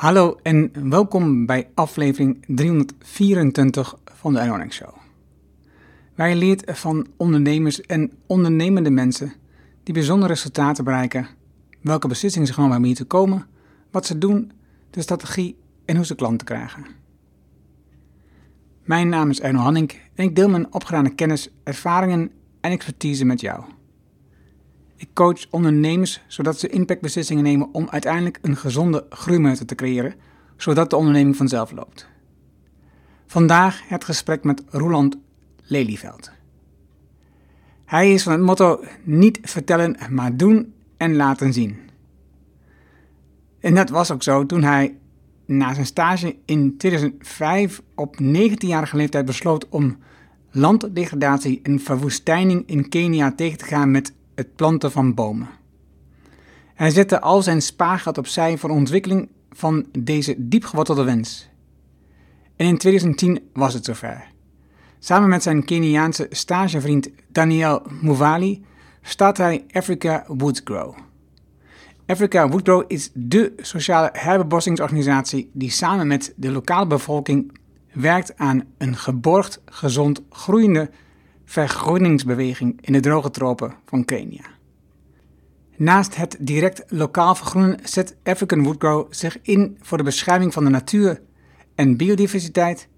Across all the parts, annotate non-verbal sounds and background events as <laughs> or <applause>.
Hallo en welkom bij aflevering 324 van de Ironix Show. Je leert van ondernemers en ondernemende mensen die bijzondere resultaten bereiken, welke beslissingen ze genomen hebben hier te komen, wat ze doen, de strategie en hoe ze klanten krijgen. Mijn naam is Erno Hanning en ik deel mijn opgedane kennis, ervaringen en expertise met jou. Ik coach ondernemers zodat ze impactbeslissingen nemen om uiteindelijk een gezonde groeimeter te creëren, zodat de onderneming vanzelf loopt. Vandaag het gesprek met Roland Lelyveld. Hij is van het motto niet vertellen, maar doen en laten zien. En dat was ook zo toen hij na zijn stage in 2005 op 19-jarige leeftijd besloot om landdegradatie en verwoestijning in Kenia tegen te gaan met het planten van bomen. Hij zette al zijn spaargeld opzij voor de ontwikkeling van deze diepgewortelde wens. En in 2010 was het zover. Samen met zijn Keniaanse stagevriend Daniel Muvali start hij Africa Woodgrow. Africa Woodgrow is dé sociale herbebossingsorganisatie die samen met de lokale bevolking werkt aan een geborgd, gezond, groeiende vergroeningsbeweging in de droge tropen van Kenia. Naast het direct lokaal vergroenen zet African Woodgrow zich in voor de bescherming van de natuur en biodiversiteit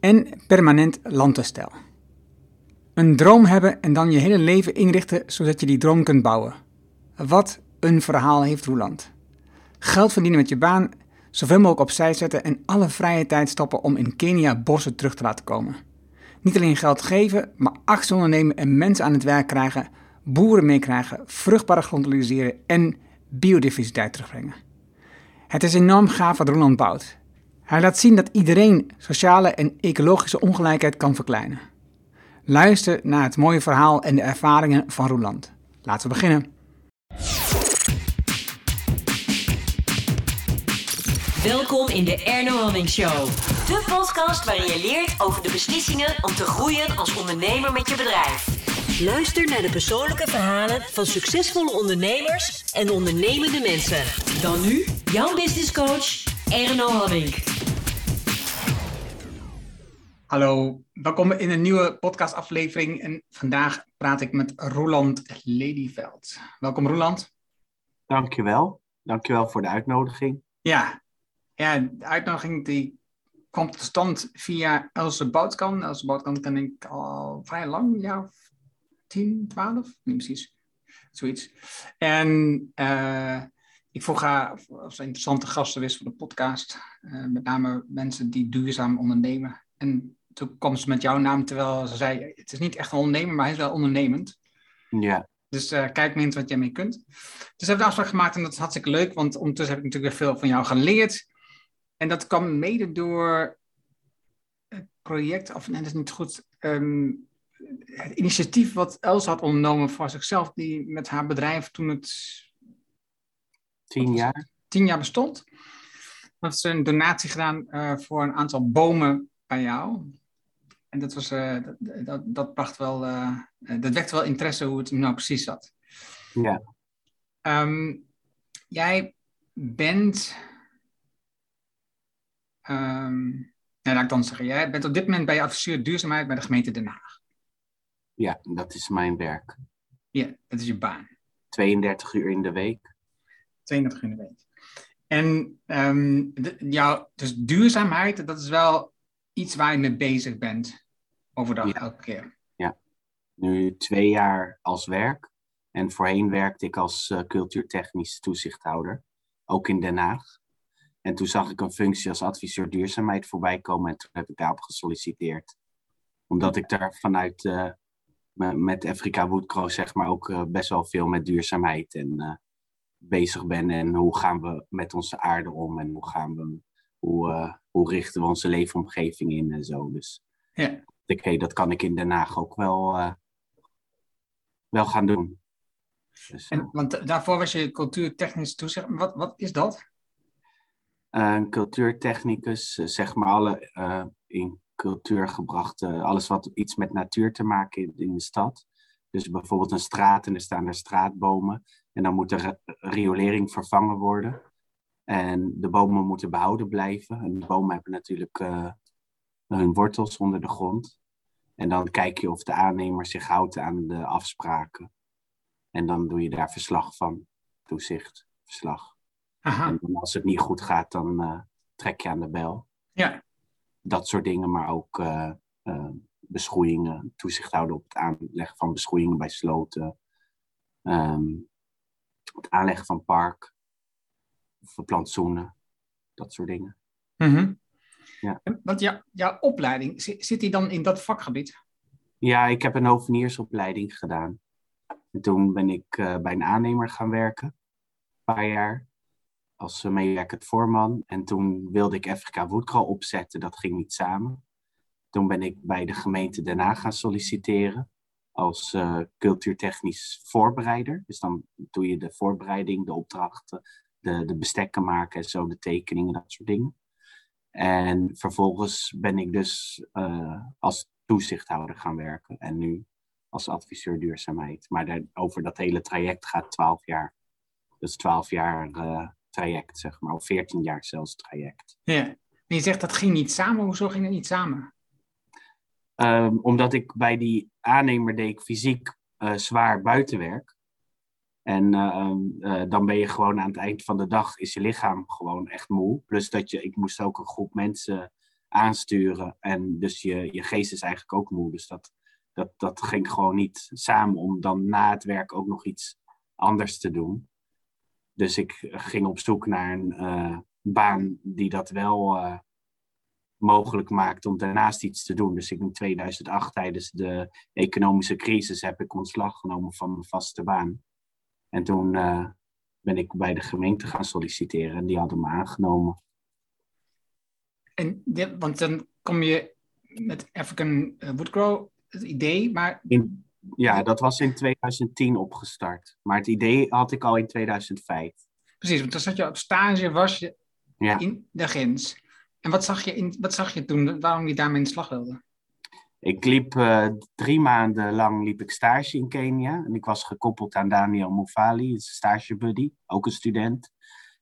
en permanent landherstel. Een droom hebben en dan je hele leven inrichten zodat je die droom kunt bouwen. Wat een verhaal heeft Roeland. Geld verdienen met je baan, zoveel mogelijk opzij zetten en alle vrije tijd stoppen om in Kenia bossen terug te laten komen. Niet alleen geld geven, maar actie ondernemen en mensen aan het werk krijgen, boeren meekrijgen, vruchtbare grond realiseren en biodiversiteit terugbrengen. Het is enorm gaaf wat Roland bouwt. Hij laat zien dat iedereen sociale en ecologische ongelijkheid kan verkleinen. Luister naar het mooie verhaal en de ervaringen van Roland. Laten we beginnen. Welkom in de Erno Hamming Show. De podcast waarin je leert over de beslissingen om te groeien als ondernemer met je bedrijf. Luister naar de persoonlijke verhalen van succesvolle ondernemers en ondernemende mensen. Dan nu jouw business coach Erno Hamming. Hallo, welkom in een nieuwe podcastaflevering en vandaag praat ik met Roland Lelyveld. Welkom Roland. Dankjewel. Dankjewel voor de uitnodiging. Ja, ja de uitnodiging die kwam tot stand via Else Boutkan. Else Boutkan ken ik al vrij lang, ja, 10, 12, niet precies, zoiets. En uh, ik vroeg haar of, of ze interessante gasten wist voor de podcast. Uh, met name mensen die duurzaam ondernemen. En toen kwam ze met jouw naam, terwijl ze zei, het is niet echt een ondernemer, maar hij is wel ondernemend. Ja. Dus uh, kijk eens wat jij mee kunt. Dus we hebben de afspraak gemaakt en dat is hartstikke leuk, want ondertussen heb ik natuurlijk weer veel van jou geleerd. En dat kwam mede door het project, of nee, dat is niet goed, um, het initiatief wat Els had ondernomen voor zichzelf, die met haar bedrijf toen het tien jaar, tien jaar bestond, had ze een donatie gedaan uh, voor een aantal bomen bij jou. En dat, was, uh, dat, dat, dat, bracht wel, uh, dat wekte wel interesse hoe het nou precies zat. Ja. Um, jij bent Um, nou, laat ik dan zeggen, jij bent op dit moment bij je adviseur duurzaamheid bij de gemeente Den Haag. Ja, dat is mijn werk. Ja, dat is je baan. 32 uur in de week. 32 uur in de week. En um, de, jou, dus duurzaamheid, dat is wel iets waar je mee bezig bent overdag, ja. elke keer. Ja, nu twee jaar als werk. En voorheen werkte ik als uh, cultuurtechnisch toezichthouder, ook in Den Haag. En toen zag ik een functie als adviseur duurzaamheid voorbij komen en toen heb ik daarop gesolliciteerd. Omdat ik daar vanuit uh, met Afrika Woodcrow zeg maar ook uh, best wel veel met duurzaamheid en uh, bezig ben. En hoe gaan we met onze aarde om en hoe gaan we, hoe, hoe richten we onze leefomgeving in en zo. Dus ja. ik, hey, dat kan ik in Den Haag ook wel, wel gaan doen. Dus, en, want daarvoor was je cultuurtechnisch toezicht. Wat, wat is dat? Een cultuurtechnicus, zeg maar alle uh, in cultuur gebrachte, alles wat iets met natuur te maken heeft in de stad. Dus bijvoorbeeld een straat en er staan er straatbomen en dan moet de riolering vervangen worden. En de bomen moeten behouden blijven. En de bomen hebben natuurlijk hun wortels onder de grond. En dan kijk je of de aannemer zich houdt aan de afspraken. En dan doe je daar verslag van, toezicht, verslag. Aha. En als het niet goed gaat, dan uh, trek je aan de bel. Ja. Dat soort dingen, maar ook uh, uh, beschoeiingen, toezicht houden op het aanleggen van beschoeiingen bij sloten. Um, het aanleggen van park, of plantsoenen, dat soort dingen. Mm -hmm. ja. Want ja, jouw opleiding, zit die dan in dat vakgebied? Ja, ik heb een hoveniersopleiding gedaan. En toen ben ik uh, bij een aannemer gaan werken, een paar jaar, als uh, meewerkend voorman. En toen wilde ik FK Woodcrawl opzetten, dat ging niet samen. Toen ben ik bij de gemeente daarna gaan solliciteren als uh, cultuurtechnisch voorbereider. Dus dan doe je de voorbereiding, de opdrachten, de, de bestekken maken en zo, de tekeningen, dat soort dingen. En vervolgens ben ik dus uh, als toezichthouder gaan werken en nu als adviseur duurzaamheid. Maar over dat hele traject gaat 12 jaar. Dus 12 jaar traject, zeg maar, of 14 jaar zelfs traject. Ja, je zegt dat ging niet samen. Hoezo ging het niet samen? Um, omdat ik bij die aannemer deed ik fysiek uh, zwaar buitenwerk. En uh, uh, dan ben je gewoon aan het eind van de dag is je lichaam gewoon echt moe. Plus dat je, ik moest ook een groep mensen aansturen. En dus je, je geest is eigenlijk ook moe. Dus dat, dat, dat ging gewoon niet samen om dan na het werk ook nog iets anders te doen. Dus ik ging op zoek naar een baan die dat wel mogelijk maakt om daarnaast iets te doen. Dus in 2008, tijdens de economische crisis, heb ik ontslag genomen van mijn vaste baan. En toen uh, ben ik bij de gemeente gaan solliciteren en die hadden me aangenomen. En want dan kom je met African eh, Woodgrow, het idee, maar... In, ja, dat was in 2010 opgestart. Maar het idee had ik al in 2005. Precies, want dan zat je op stage, was je ja. in de grens. En wat zag je, in, wat zag je toen, waarom je daarmee in de slag wilde? Ik liep uh, drie maanden lang liep ik stage in Kenia. En ik was gekoppeld aan Daniel Mufali, een stagebuddy, ook een student.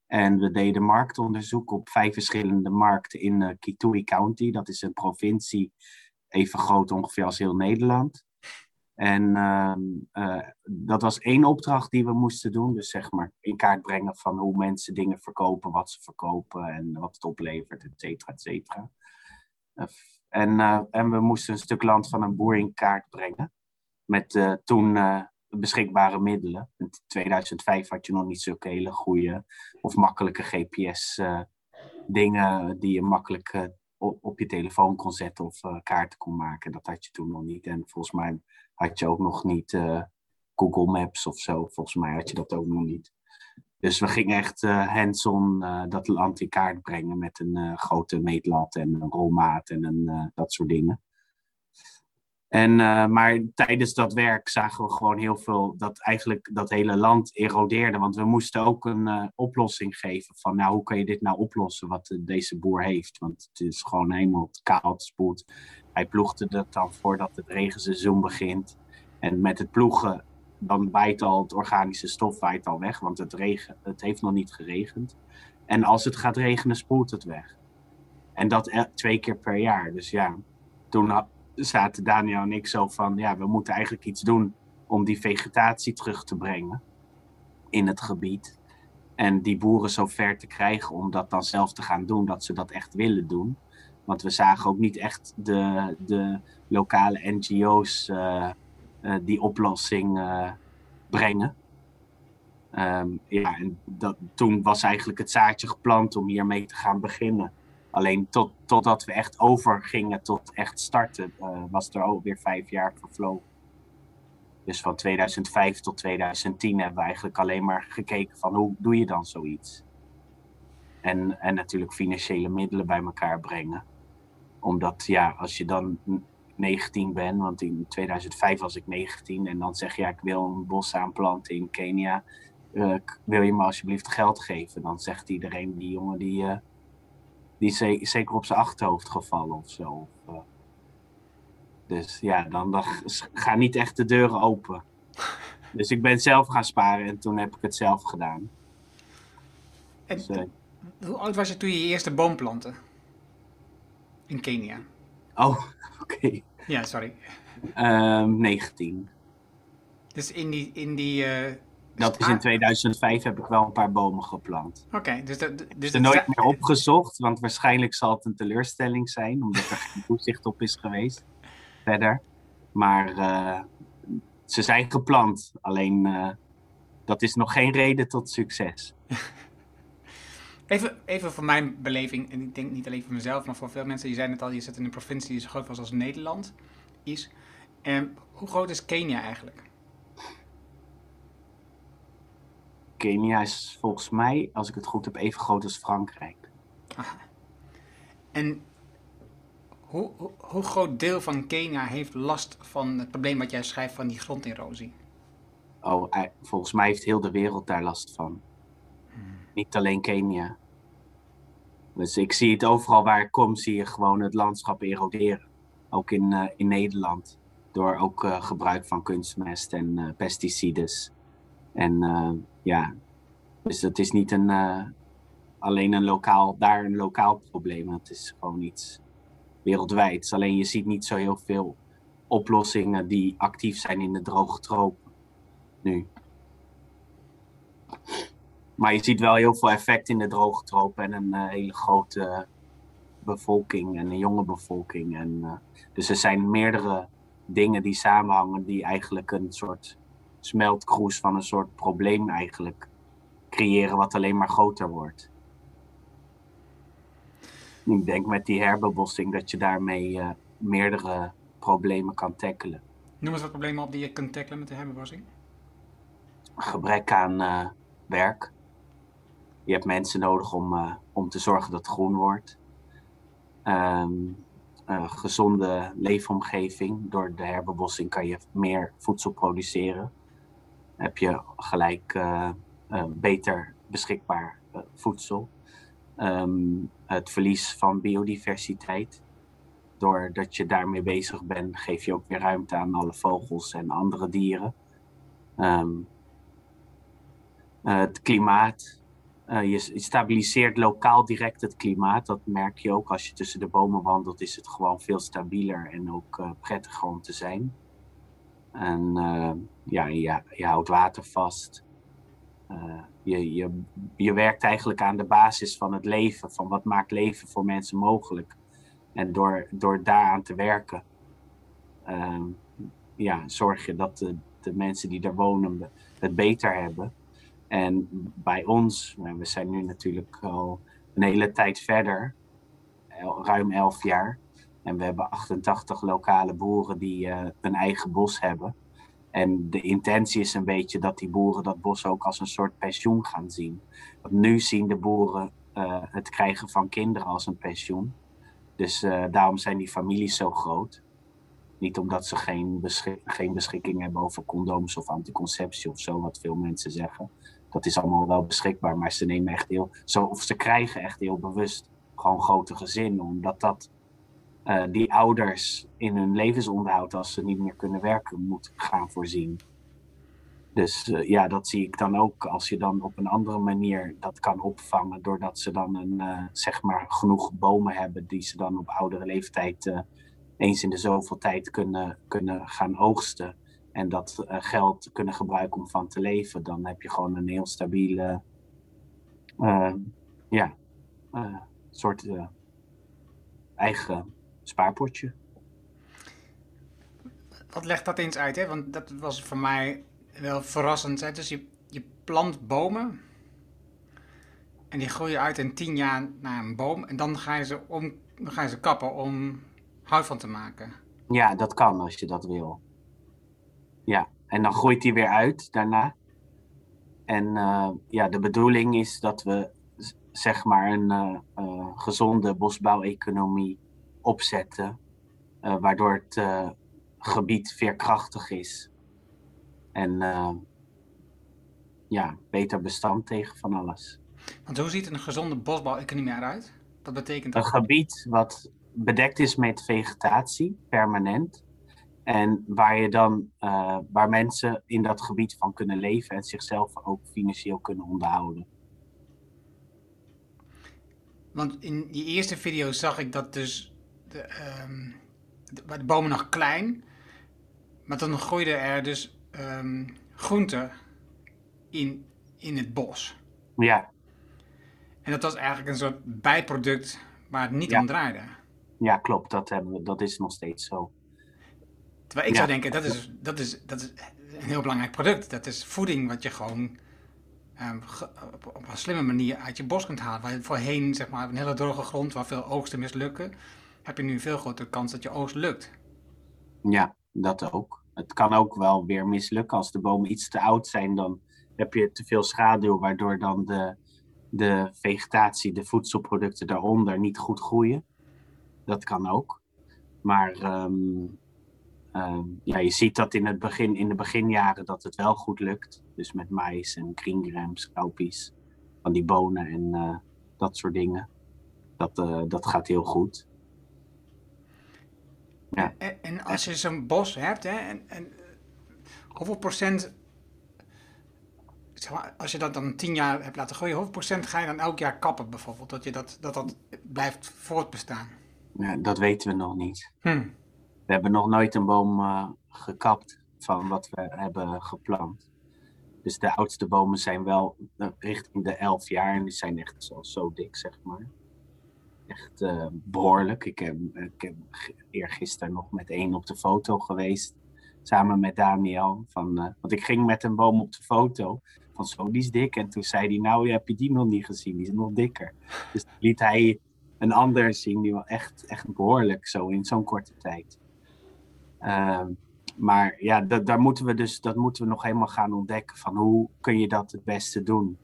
En we deden marktonderzoek op vijf verschillende markten in uh, Kitui County. Dat is een provincie even groot ongeveer als heel Nederland. En uh, dat was één opdracht die we moesten doen. Dus zeg maar in kaart brengen van hoe mensen dingen verkopen, wat ze verkopen en wat het oplevert, et cetera, et cetera. Uh, en, en we moesten een stuk land van een boer in kaart brengen. Met toen beschikbare middelen. In 2005 had je nog niet zulke hele goede of makkelijke GPS-dingen die je makkelijk op, op, je telefoon kon zetten of kaarten kon maken. Dat had je toen nog niet. En volgens mij had je ook nog niet uh, Google Maps of zo. Volgens mij had je dat ook nog niet. Dus we gingen echt uh, hands-on uh, dat land in kaart brengen met een grote meetlat en een rolmaat en een, dat soort dingen. En, maar tijdens dat werk zagen we gewoon heel veel dat eigenlijk dat hele land erodeerde. Want we moesten ook een oplossing geven van nou, hoe kan je dit nou oplossen wat deze boer heeft. Want het is gewoon helemaal kaal spoed. Hij ploegde dat dan voordat het regenseizoen begint. En met het ploegen, dan bijt al het organische stof waait al weg, want het, regen, het heeft nog niet geregend. En als het gaat regenen, spoelt het weg. En dat twee keer per jaar. Dus ja, toen zaten Daniel en ik zo van, ja, we moeten eigenlijk iets doen om die vegetatie terug te brengen in het gebied. En die boeren zo ver te krijgen om dat dan zelf te gaan doen, dat ze dat echt willen doen. Want we zagen ook niet echt de, de lokale NGO's uh, uh, die oplossing uh, brengen. Um, ja, en dat, toen was eigenlijk het zaadje geplant om hiermee te gaan beginnen. Alleen tot, totdat we echt overgingen tot echt starten, was er alweer vijf jaar vervlogen. Dus van 2005 tot 2010 hebben we eigenlijk alleen maar gekeken van hoe doe je dan zoiets. En, en natuurlijk financiële middelen bij elkaar brengen omdat ja, als je dan 19 bent, want in 2005 was ik 19 en dan zeg je ja, ik wil een bos aanplanten in Kenia. Uh, wil je me alsjeblieft geld geven? Dan zegt iedereen, die jongen die, uh, die zeker op zijn achterhoofd gevallen of zo. Uh, dus ja, dan, dan gaan niet echt de deuren open. <laughs> Dus ik ben zelf gaan sparen en toen heb ik het zelf gedaan. Dus, Hoe oud was je toen je je eerste boom plantte? In Kenia. Oh, <laughs> oké. Ja, sorry. Ehm 19. Dus in die... In die eh, Dat is in 2005 heb ik wel een paar bomen geplant. Oké, dus dat... Dus er nooit meer opgezocht, want waarschijnlijk zal het een teleurstelling zijn, omdat er geen toezicht op is geweest verder. Maar eh, ze zijn geplant, alleen eh, dat is nog geen reden tot succes. <laughs> Even, even voor mijn beleving, en ik denk niet alleen voor mezelf, maar voor veel mensen, je zei het al, je zit in een provincie die zo groot was als Nederland is. En hoe groot is Kenia eigenlijk? Kenia is volgens mij, als ik het goed heb, even groot als Frankrijk. En hoe, hoe, hoe groot deel van Kenia heeft last van het probleem wat jij schrijft van die gronderosie? Oh, eh, volgens mij heeft heel de wereld daar last van. Niet alleen Kenia. Dus ik zie het overal waar ik kom, zie je gewoon het landschap eroderen. Ook in, eh, in Nederland. Door ook eh, gebruik van kunstmest en eh, pesticides. En eh, ja, dus het is niet een, eh, alleen een lokaal, daar een lokaal probleem. Het is gewoon iets wereldwijds. Alleen je ziet niet zo heel veel oplossingen die actief zijn in de droge tropen nu. Maar je ziet wel heel veel effect in de droge tropen en een eh, hele grote bevolking en een jonge bevolking. En, dus er zijn meerdere dingen die samenhangen die eigenlijk een soort smeltkroes van een soort probleem eigenlijk creëren wat alleen maar groter wordt. Ik denk met die herbebossing dat je daarmee eh, meerdere problemen kan tackelen. Noem eens wat problemen op die je kunt tackelen met de herbewassing. gebrek aan eh, werk. Je hebt mensen nodig om, eh, om te zorgen dat het groen wordt. Ehm, eh, gezonde leefomgeving. Door de herbebossing kan je meer voedsel produceren. Heb je gelijk eh, eh, beter beschikbaar eh, voedsel. Ehm, het verlies van biodiversiteit. Doordat je daarmee bezig bent, geef je ook weer ruimte aan alle vogels en andere dieren. Ehm, eh, het klimaat. Je, stabiliseert lokaal direct het klimaat. Dat merk je ook als je tussen de bomen wandelt. Is het gewoon veel stabieler en ook eh, prettiger om te zijn. En eh, ja, je, houdt water vast. Eh, je, je, je werkt eigenlijk aan de basis van het leven. Van wat maakt leven voor mensen mogelijk. En door, door daaraan te werken, ehm, ja, zorg je dat de, de mensen die daar wonen het beter hebben. En bij ons, we zijn nu natuurlijk al een hele tijd verder, ruim 11 jaar. En we hebben 88 lokale boeren die eh, een eigen bos hebben. En de intentie is een beetje dat die boeren dat bos ook als een soort pensioen gaan zien. Want nu zien de boeren eh, het krijgen van kinderen als een pensioen. Dus eh, daarom zijn die families zo groot. Niet omdat ze geen, beschik- geen beschikking hebben over condooms of anticonceptie of zo, wat veel mensen zeggen. Dat is allemaal wel beschikbaar, maar ze nemen echt heel, zo, of ze krijgen echt heel bewust gewoon grote gezinnen, omdat dat eh, die ouders in hun levensonderhoud, als ze niet meer kunnen werken, moet gaan voorzien. Dus eh, ja, dat zie ik dan ook als je dan op een andere manier dat kan opvangen, doordat ze dan een, eh, zeg maar genoeg bomen hebben die ze dan op oudere leeftijd eens in de zoveel tijd kunnen, kunnen gaan oogsten. En dat geld kunnen gebruiken om van te leven, dan heb je gewoon een heel stabiele, ja, soort eigen spaarpotje. Wat legt dat eens uit, hè? Want dat was voor mij wel verrassend. Hè? Dus je, je plant bomen. En die groeien uit in tien jaar naar een boom. En dan ga je ze, om, dan ga je ze kappen om hout van te maken. Ja, dat kan als je dat wil. Ja, en dan groeit die weer uit daarna. En eh, ja, de bedoeling is dat we zeg maar een eh, eh, gezonde bosbouweconomie opzetten, eh, waardoor het eh, gebied veerkrachtig is. En eh, ja, beter bestand tegen van alles. Want hoe ziet een gezonde bosbouweconomie eruit? Wat betekent Een dat? gebied wat bedekt is met vegetatie, permanent. En waar, je dan, waar mensen in dat gebied van kunnen leven en zichzelf ook financieel kunnen onderhouden. Want in die eerste video zag ik dat dus de, ehm, de, waar de bomen nog klein, maar dan groeide er dus ehm groenten in, in het bos. Ja, En dat was eigenlijk een soort bijproduct waar het niet Ja. om draaide. ja klopt. Dat, hebben we, dat is nog steeds zo. Terwijl ik Ja. zou denken, dat is, dat, is, dat is een heel belangrijk product. Dat is voeding wat je gewoon ehm, op, een slimme manier uit je bos kunt halen. Waar je voorheen, zeg maar, een hele droge grond waar veel oogsten mislukken, heb je nu een veel grotere kans dat je oogst lukt. Ja, dat ook. Het kan ook wel weer mislukken. Als de bomen iets te oud zijn, dan heb je te veel schaduw, waardoor dan de, de vegetatie, de voedselproducten daaronder niet goed groeien. Dat kan ook. Maar ehm, ehm, ja, je ziet dat in, het begin, in de beginjaren dat het wel goed lukt. Dus met mais en greengrams, kaupies, van die bonen en eh, dat soort dingen. Dat, eh, dat gaat heel goed. Ja. En, en als je zo'n bos hebt, hè, en, en hoeveel procent, zeg maar, als je dat dan tien jaar hebt laten groeien, hoeveel procent ga je dan elk jaar kappen bijvoorbeeld? Dat je dat, dat, dat blijft voortbestaan. Ja, dat weten we nog niet. Hm. We hebben nog nooit een boom eh, gekapt van wat we hebben geplant. Dus de oudste bomen zijn wel eh, richting de 11 jaar en die zijn echt zo, zo dik, zeg maar. Echt eh, behoorlijk. Ik heb, ik heb eergisteren nog met één op de foto geweest. Samen met Daniel. Van, eh, want ik ging met een boom op de foto. Van zo, die is dik. En toen zei hij, nou heb je die nog niet gezien? Die is nog dikker. Dus liet hij een ander zien die wel echt, echt behoorlijk zo in zo'n korte tijd. Ehm, maar ja, dat, daar moeten we dus, dat moeten we nog helemaal gaan ontdekken. Van hoe kun je dat het beste doen?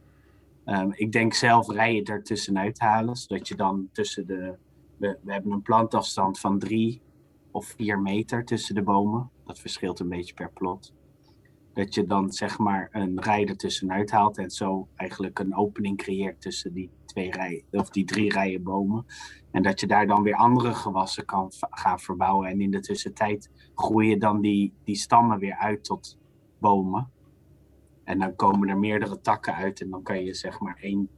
Ehm, ik denk zelf rijen er tussenuit halen. Zodat je dan tussen de. We, we hebben een plantafstand van drie of vier meter tussen de bomen. Dat verschilt een beetje per plot. Dat je dan zeg maar een rij er tussenuit haalt en zo eigenlijk een opening creëert tussen die twee rijen of die drie rijen bomen. En dat je daar dan weer andere gewassen kan gaan verbouwen. En in de tussentijd groeien dan die, die stammen weer uit tot bomen. En dan komen er meerdere takken uit. En dan kan je zeg maar één,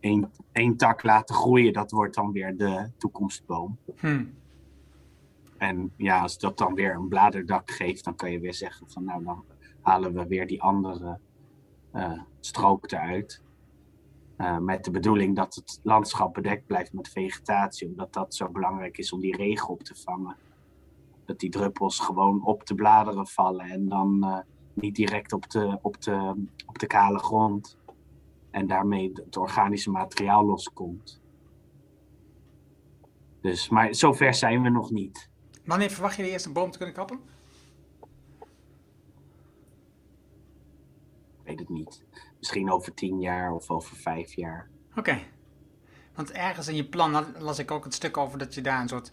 één, één tak laten groeien. Dat wordt dan weer de toekomstboom. Hm. En ja, als dat dan weer een bladerdak geeft, dan kan je weer zeggen van nou, dan halen we weer die andere eh, strook eruit. Eh, met de bedoeling dat het landschap bedekt blijft met vegetatie, omdat dat zo belangrijk is om die regen op te vangen. Dat die druppels gewoon op de bladeren vallen en dan eh, niet direct op de, op, de, op de kale grond. En daarmee het organische materiaal loskomt. Dus, maar zover zijn we nog niet. Wanneer verwacht je de eerste boom te kunnen kappen? Ik weet het niet. Misschien over tien jaar of over vijf jaar. Oké. Want ergens in je plan las ik ook het stuk over dat je daar een soort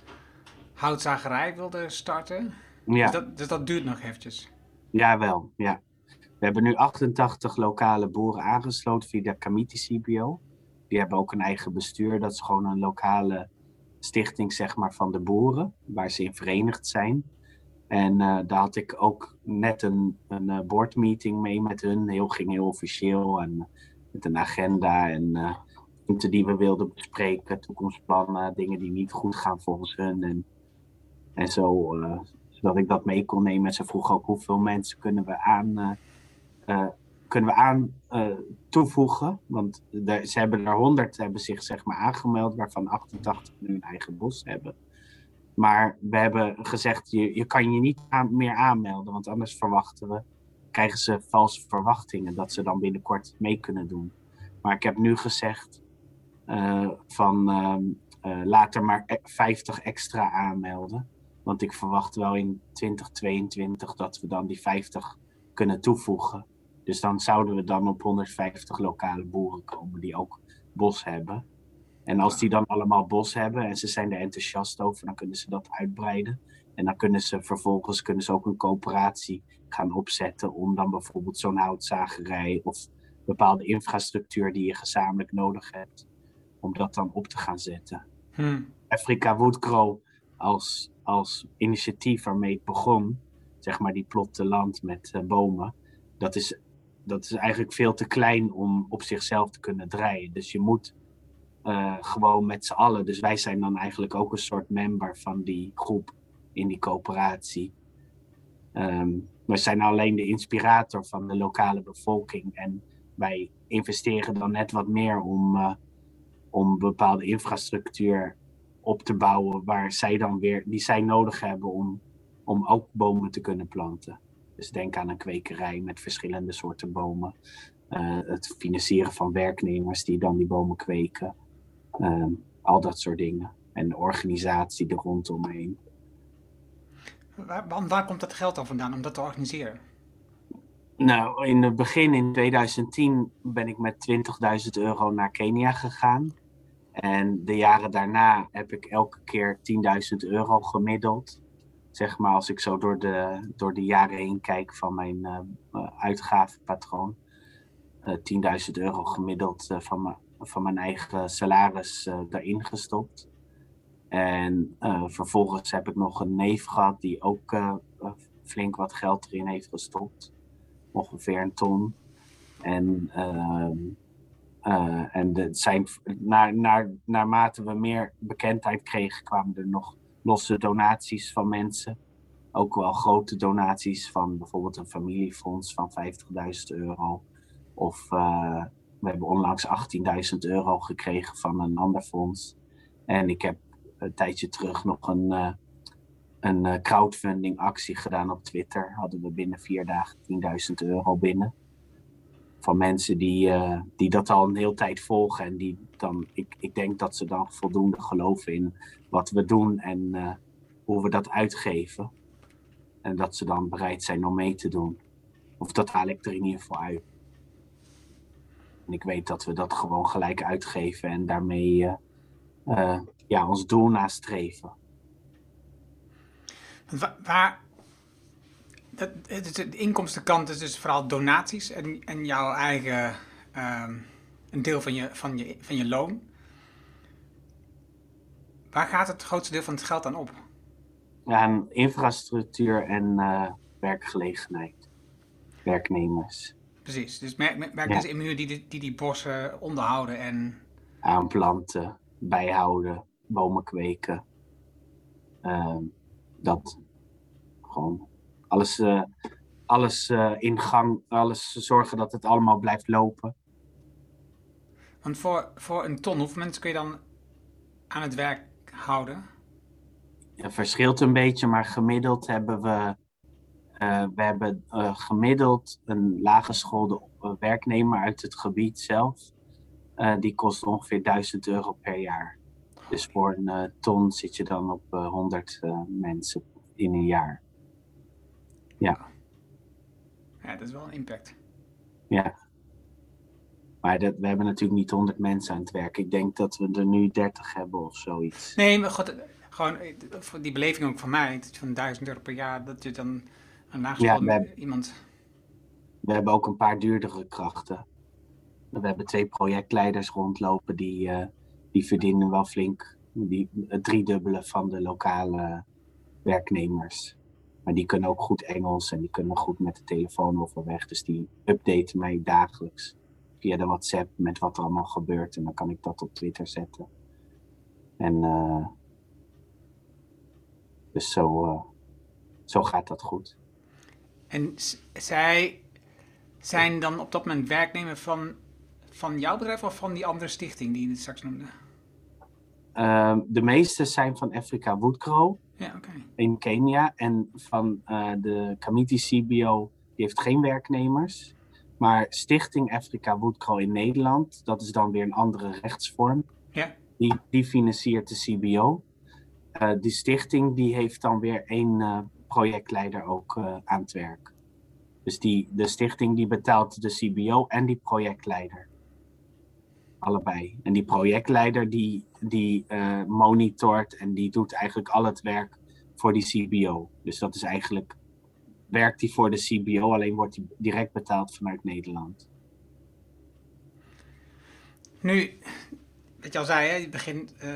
houtzagerij wilde starten. Ja, Dus, dat, dus dat duurt nog eventjes. Jawel. Ja. We hebben nu 88 lokale boeren aangesloten via de Kamiti CBO. Die hebben ook een eigen bestuur. Dat is gewoon een lokale stichting zeg maar, van de boeren, waar ze in verenigd zijn. En eh, daar had ik ook net een, een eh, boardmeeting mee met hun. Heel, ging heel officieel en met een agenda en eh, punten die we wilden bespreken, toekomstplannen, dingen die niet goed gaan volgens hun. En, en zo, eh, zodat ik dat mee kon nemen. En ze vroegen ook hoeveel mensen kunnen we aan, eh, eh, kunnen we aan eh, toevoegen. Want ze hebben er 100 hebben zich zeg maar aangemeld, waarvan 88 nu eigen bos hebben. Maar we hebben gezegd, je, je kan je niet meer aanmelden, want anders verwachten we, krijgen ze valse verwachtingen dat ze dan binnenkort mee kunnen doen. Maar ik heb nu gezegd eh, van ehm, eh, laat er maar e- 50 extra aanmelden. Want ik verwacht wel in 2022 dat we dan die 50 kunnen toevoegen. Dus dan zouden we dan op 150 lokale boeren komen die ook bos hebben. En als die dan allemaal bos hebben en ze zijn er enthousiast over, dan kunnen ze dat uitbreiden. En dan kunnen ze vervolgens kunnen ze ook een coöperatie gaan opzetten om dan bijvoorbeeld zo'n houtzagerij of bepaalde infrastructuur die je gezamenlijk nodig hebt, om dat dan op te gaan zetten. Hm. Afrika Woodcrow als, als initiatief waarmee het begon, zeg maar die platteland met eh, bomen, dat is, dat is eigenlijk veel te klein om op zichzelf te kunnen draaien. Dus je moet eh, gewoon met z'n allen. Dus wij zijn dan eigenlijk ook een soort member van die groep in die coöperatie. Ehm, we zijn alleen de inspirator van de lokale bevolking. En wij investeren dan net wat meer om, uh, om bepaalde infrastructuur op te bouwen waar zij dan weer, die zij nodig hebben om, om ook bomen te kunnen planten. Dus denk aan een kwekerij met verschillende soorten bomen. Uh, het financieren van werknemers die dan die bomen kweken. Ehm, al dat soort dingen. En de organisatie er rondomheen. Waar, waar komt dat geld dan vandaan om dat te organiseren? Nou, in het begin in 2010 ben ik met 20.000 euro naar Kenia gegaan. En de jaren daarna heb ik elke keer 10.000 euro gemiddeld. Zeg maar als ik zo door de, door de jaren heen kijk van mijn uh, uitgavenpatroon. Uh, 10.000 euro gemiddeld van, mijn, van mijn eigen salaris daarin gestopt. En vervolgens heb ik nog een neef gehad die ook flink wat geld erin heeft gestopt. Ongeveer een ton. En ehm, uh, en de, zijn, naar, naar, naarmate we meer bekendheid kregen, kwamen er nog losse donaties van mensen. Ook wel grote donaties van bijvoorbeeld een familiefonds van 50.000 euro. Of uh, we hebben onlangs 18.000 euro gekregen van een ander fonds. En ik heb een tijdje terug nog een, uh, een crowdfunding actie gedaan op Twitter. Hadden we binnen vier dagen 10.000 euro binnen van mensen die, uh, die dat al een hele tijd volgen. En die dan, ik, ik denk dat ze dan voldoende geloven in wat we doen en uh, hoe we dat uitgeven. En dat ze dan bereid zijn om mee te doen. Of dat haal ik er in ieder geval uit. En ik weet dat we dat gewoon gelijk uitgeven en daarmee uh, ja, ons doel nastreven. Waar, de inkomstenkant is dus vooral donaties en, en jouw eigen, um, een deel van je, van, je, van je loon. Waar gaat het grootste deel van het geld dan op? Aan infrastructuur en uh, werkgelegenheid. Werknemers. Precies, dus werknemers ja. in die, die, die die bossen onderhouden en... Aanplanten, bijhouden, bomen kweken. Uh, dat gewoon alles, uh, alles uh, in gang, alles zorgen dat het allemaal blijft lopen. Want voor, voor een ton, hoeveel mensen kun je dan aan het werk houden? Ja, verschilt een beetje, maar gemiddeld hebben we, uh, we hebben gemiddeld een laaggeschoolde werknemer uit het gebied zelf. die kost ongeveer 1000 euro per jaar. Dus voor een ton zit je dan op 100 mensen in een jaar. Ja. Ja, dat is wel een impact. Ja. Maar dat, we hebben natuurlijk niet 100 mensen aan het werk. Ik denk dat we er nu 30 hebben of zoiets. Nee, maar god, gewoon voor die beleving ook van mij, van 1000 euro per jaar, dat je dan een laaggeschoolde ja, iemand... We hebben ook een paar duurdere krachten. We hebben twee projectleiders rondlopen die, uh, die verdienen wel flink die, het driedubbele van de lokale werknemers. Maar die kunnen ook goed Engels en die kunnen goed met de telefoon overweg. Dus die updaten mij dagelijks via de WhatsApp met wat er allemaal gebeurt. En dan kan ik dat op Twitter zetten. En uh, dus zo, uh, zo gaat dat goed. En zij zijn dan op dat moment werknemer van, van jouw bedrijf of van die andere stichting die je straks noemde? Uh, de meeste zijn van Afrika Woodcrow. Ja, okay. In Kenia. En van uh, de Kamiti CBO, die heeft geen werknemers. Maar Stichting Afrika Woodcrow in Nederland, dat is dan weer een andere rechtsvorm. Ja. Die, die financiert de CBO. Uh, die stichting die heeft dan weer één uh, projectleider ook aan het werk. Dus die, de stichting die betaalt de CBO en die projectleider. Allebei. En die projectleider die, die uh, monitort en die doet eigenlijk al het werk voor die CBO. Dus dat is eigenlijk, werkt hij voor de CBO, alleen wordt hij direct betaald vanuit Nederland. Nu, wat je al zei, hè, je begint, uh,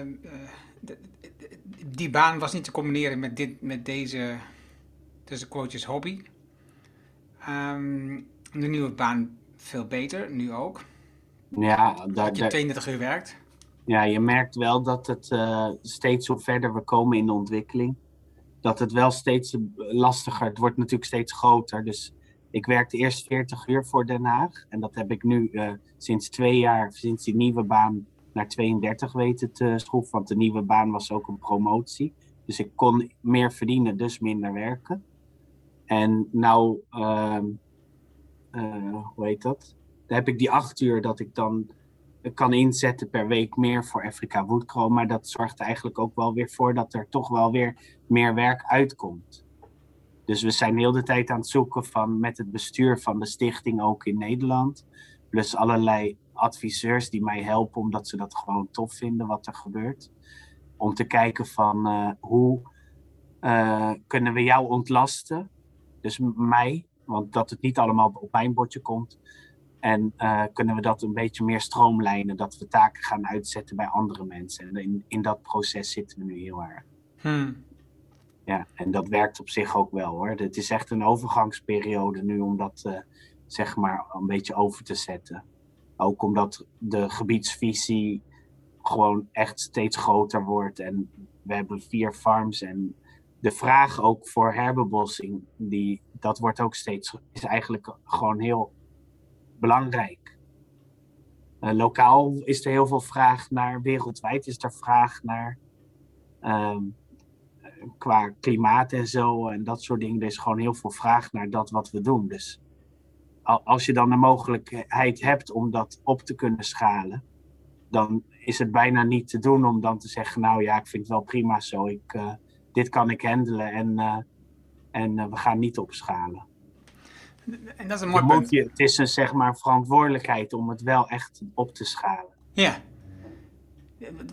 de, de, die baan was niet te combineren met, dit, met deze, tussen quotejes, hobby. Um, de nieuwe baan veel beter, nu ook. Ja, dat je 32 uur werkt. Ja, je merkt wel dat het uh, steeds hoe verder we komen in de ontwikkeling, dat het wel steeds lastiger, het wordt natuurlijk steeds groter. Dus ik werkte eerst 40 uur voor Den Haag en dat heb ik nu uh, sinds twee jaar, sinds die nieuwe baan, naar 32 weten te schroeven. Want de nieuwe baan was ook een promotie. Dus ik kon meer verdienen, dus minder werken. En nou, uh, uh, hoe heet dat? Dan heb ik die acht uur dat ik dan kan inzetten per week meer voor Afrika Woodcrow. Maar dat zorgt eigenlijk ook wel weer voor dat er toch wel weer meer werk uitkomt. Dus we zijn heel de tijd aan het zoeken van met het bestuur van de stichting ook in Nederland. Plus allerlei adviseurs die mij helpen omdat ze dat gewoon tof vinden wat er gebeurt. Om te kijken van uh, hoe uh, kunnen we jou ontlasten. Dus mij, want dat het niet allemaal op mijn bordje komt. En uh, kunnen we dat een beetje meer stroomlijnen, dat we taken gaan uitzetten bij andere mensen. En in, in dat proces zitten we nu heel erg. Hmm. Ja, en dat werkt op zich ook wel hoor. Het is echt een overgangsperiode nu om dat uh, zeg maar een beetje over te zetten. Ook omdat de gebiedsvisie gewoon echt steeds groter wordt. En we hebben vier farms en de vraag ook voor herbebossing, die, dat wordt ook steeds, is eigenlijk gewoon heel belangrijk. Uh, lokaal is er heel veel vraag naar, wereldwijd is er vraag naar. Um, qua klimaat en zo en dat soort dingen. Er is gewoon heel veel vraag naar dat wat we doen. Dus als je dan de mogelijkheid hebt om dat op te kunnen schalen, dan is het bijna niet te doen om dan te zeggen, nou ja, ik vind het wel prima zo, ik, uh, dit kan ik handelen en, uh, en we gaan niet opschalen. En dat is een mooi punt. Je, het is een zeg maar verantwoordelijkheid om het wel echt op te schalen. Ja.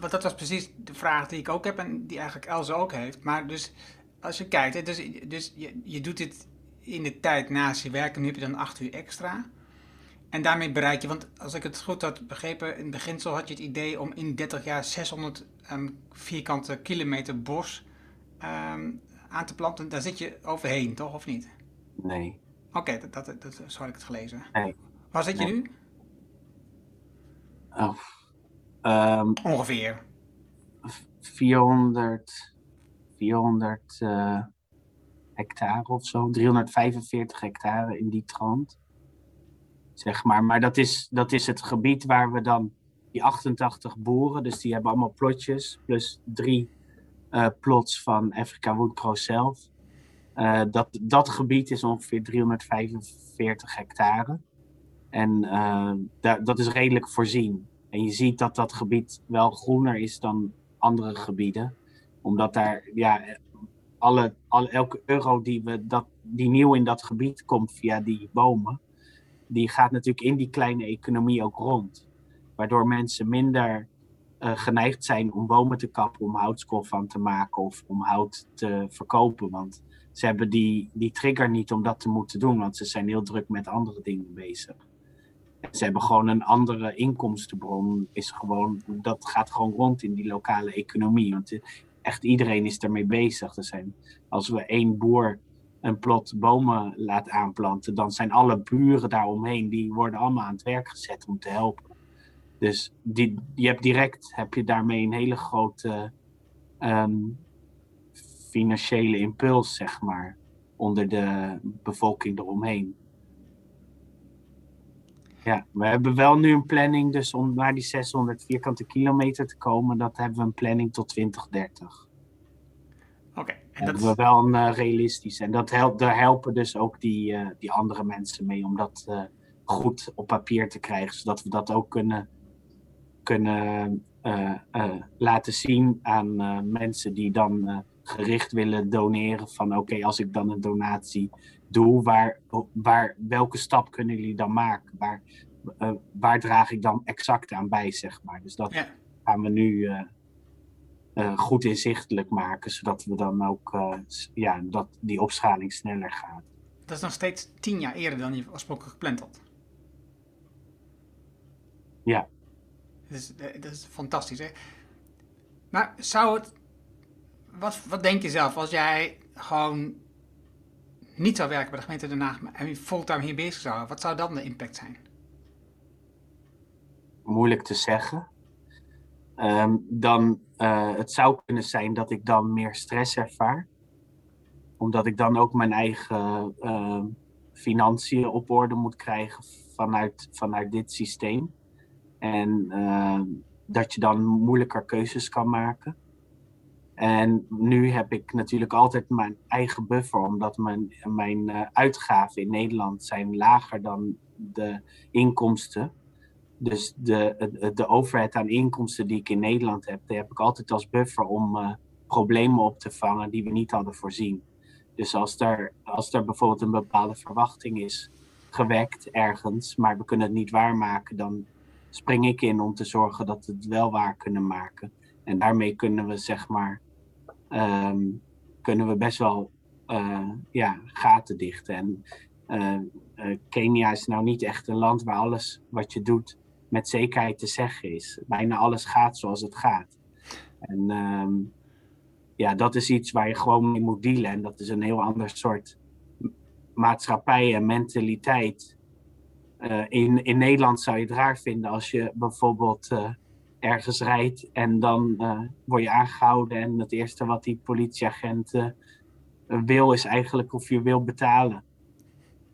Want dat was precies de vraag die ik ook heb en die eigenlijk Elze ook heeft. Maar dus als je kijkt, dus, dus je, je doet dit in de tijd naast je werk en nu heb je dan acht uur extra. En daarmee bereik je, want als ik het goed had begrepen, in het beginsel had je het idee om in 30 jaar 600 um, vierkante kilometer bos um, aan te planten. Daar zit je overheen, toch? Of niet? Nee. Oké, okay, dat, dat, dat, zo had ik het gelezen. Nee. Waar zit je nee. nu? Oh. Um, Ongeveer. 400, 400 uh, hectare of zo. 345 hectare in die trant. Zeg maar. Maar dat is, dat is het gebied waar we dan die 88 boeren, dus die hebben allemaal plotjes, plus drie uh, plots van Afrika Woodcrow zelf. Uh, dat, dat gebied is ongeveer 345 hectare. En da dat is redelijk voorzien. En je ziet dat dat gebied wel groener is dan andere gebieden. Omdat daar, ja, alle, elke euro die, we dat, die nieuw in dat gebied komt via die bomen, die gaat natuurlijk in die kleine economie ook rond. Waardoor mensen minder uh, geneigd zijn om bomen te kappen, om houtskool van te maken of om hout te verkopen. Want ze hebben die, die trigger niet om dat te moeten doen, want ze zijn heel druk met andere dingen bezig. Ze hebben gewoon een andere inkomstenbron. Is gewoon, dat gaat gewoon rond in die lokale economie. Want echt iedereen is ermee bezig. Er zijn, als we één boer een plot bomen laat aanplanten, dan zijn alle buren daaromheen, die worden allemaal aan het werk gezet om te helpen. Dus die, je hebt direct heb je daarmee een hele grote um, financiële impuls, zeg maar, onder de bevolking eromheen. Ja, we hebben wel nu een planning, dus om naar die 600 vierkante kilometer te komen, dat hebben we een planning tot 2030. Oké. Okay, dat hebben we wel een uh, realistisch. En dat helpt, daar helpen dus ook die, uh, die andere mensen mee om dat uh, goed op papier te krijgen, zodat we dat ook kunnen, kunnen laten zien aan mensen die dan gericht willen doneren. Van oké, okay, als ik dan een donatie doe, waar, waar, welke stap kunnen jullie dan maken? Waar, uh, waar draag ik dan exact aan bij, zeg maar? Dus dat ja. gaan we nu uh, uh, goed inzichtelijk maken, zodat we dan ook, ja, dat die opschaling sneller gaat. Dat is nog steeds tien jaar eerder dan je oorspronkelijk gepland had. Ja. Dat is, dat is fantastisch, hè? Maar zou het... Wat, wat denk je zelf als jij gewoon niet zou werken bij de gemeente Den Haag en fulltime hier bezig zou wat zou dan de impact zijn? Moeilijk te zeggen. ehm, dan uh, het zou kunnen zijn dat ik dan meer stress ervaar. Omdat ik dan ook mijn eigen uh, financiën op orde moet krijgen vanuit, vanuit dit systeem. En uh, dat je dan moeilijker keuzes kan maken. En nu heb ik natuurlijk altijd mijn eigen buffer, omdat mijn, mijn uh, uitgaven in Nederland zijn lager dan de inkomsten. Dus de, de, de overheid aan inkomsten die ik in Nederland heb, die heb ik altijd als buffer om uh, problemen op te vangen die we niet hadden voorzien. Dus als er, als er bijvoorbeeld een bepaalde verwachting is gewekt ergens, maar we kunnen het niet waarmaken, dan spring ik in om te zorgen dat we het wel waar kunnen maken. En daarmee kunnen we zeg maar, um, kunnen we best wel uh, ja, gaten dichten. En uh, uh, Kenia is nou niet echt een land waar alles wat je doet met zekerheid te zeggen is. Bijna alles gaat zoals het gaat. En um, ja, dat is iets waar je gewoon mee moet dealen. En dat is een heel ander soort maatschappij en mentaliteit. Uh, in, in Nederland zou je het raar vinden als je bijvoorbeeld uh, ergens rijdt en dan uh, word je aangehouden. En het eerste wat die politieagent wil is eigenlijk of je wil betalen.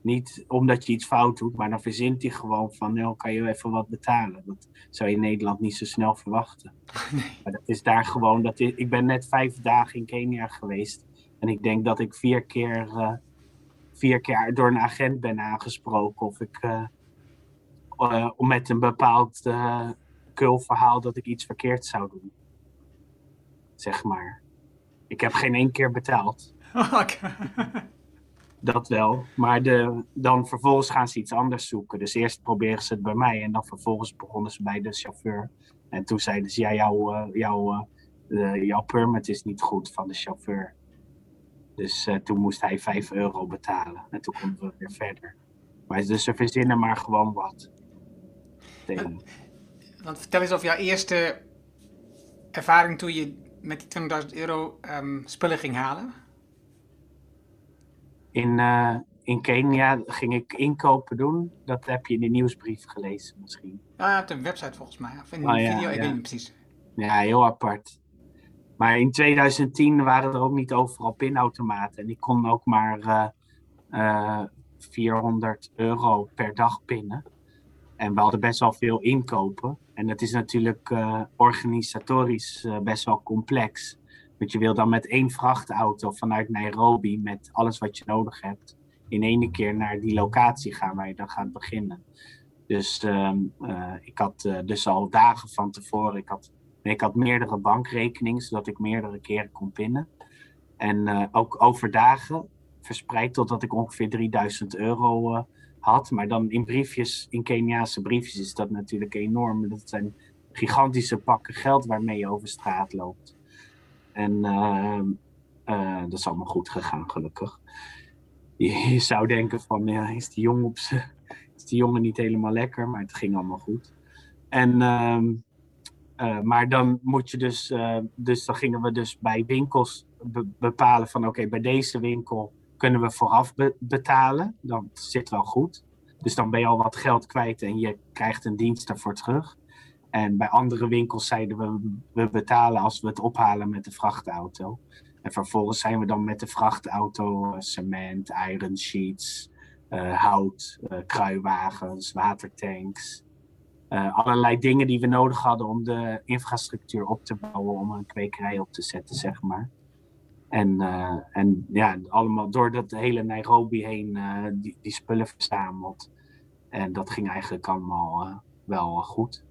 Niet omdat je iets fout doet, maar dan verzint hij gewoon van, nou kan je even wat betalen. Dat zou je in Nederland niet zo snel verwachten. <laughs> Nee. Maar dat is daar gewoon, dat is, ik ben net vijf dagen in Kenia geweest. En ik denk dat ik vier keer, vier keer door een agent ben aangesproken. Of ik uh, uh, met een bepaald kulverhaal dat ik iets verkeerd zou doen. Zeg maar. Ik heb geen één keer betaald. <laughs> Dat wel. Maar de, dan vervolgens gaan ze iets anders zoeken. Dus eerst proberen ze het bij mij en dan vervolgens begonnen ze bij de chauffeur. En toen zeiden ze, ja, jouw, uh, jouw, uh, jouw permit is niet goed van de chauffeur. Dus uh, toen moest hij 5 euro betalen. En toen konden we weer verder. Maar dus ze verzinnen maar gewoon wat. Tegen. Want vertel eens over jouw eerste ervaring toen je met die 20.000 euro um, spullen ging halen. In, uh, in Kenia ging ik inkopen doen. Dat heb je in de nieuwsbrief gelezen misschien. Ja, op een website volgens mij. Of in een oh, ja, video, ik ja. weet niet precies. Ja, heel apart. Maar in 2010 waren er ook niet overal pinautomaten. En ik kon ook maar uh, uh, 400 euro per dag pinnen. En we hadden best wel veel inkopen. En dat is natuurlijk uh, organisatorisch uh, best wel complex. Want je wil dan met één vrachtauto vanuit Nairobi met alles wat je nodig hebt in één keer naar die locatie gaan waar je dan gaat beginnen. Dus um, uh, ik had dus al dagen van tevoren, ik had, ik had meerdere bankrekeningen zodat ik meerdere keren kon pinnen. En ook over dagen verspreid totdat ik ongeveer 3000 euro Maar dan in briefjes, in Keniaanse briefjes is dat natuurlijk enorm. Dat zijn gigantische pakken geld waarmee je over straat loopt. En uh, uh, dat is allemaal goed gegaan, gelukkig. <laughs> Je, zou denken van, ja, is die, jongen op is die jongen niet helemaal lekker? Maar het ging allemaal goed. En, uh, maar dan moet je dus, dus dan gingen we dus bij winkels be bepalen van, oké, bij deze winkel kunnen we vooraf be betalen. Dan zit wel goed. Dus dan ben je al wat geld kwijt en je krijgt een dienst daarvoor terug. En bij andere winkels zeiden we, we betalen als we het ophalen met de vrachtauto. En vervolgens zijn we dan met de vrachtauto uh, cement, iron sheets, uh, hout, uh, kruiwagens, watertanks. allerlei dingen die we nodig hadden om de infrastructuur op te bouwen, om een kwekerij op te zetten, zeg maar. En, en ja, allemaal door dat hele Nairobi heen die, die spullen verzameld. En dat ging eigenlijk allemaal wel goed.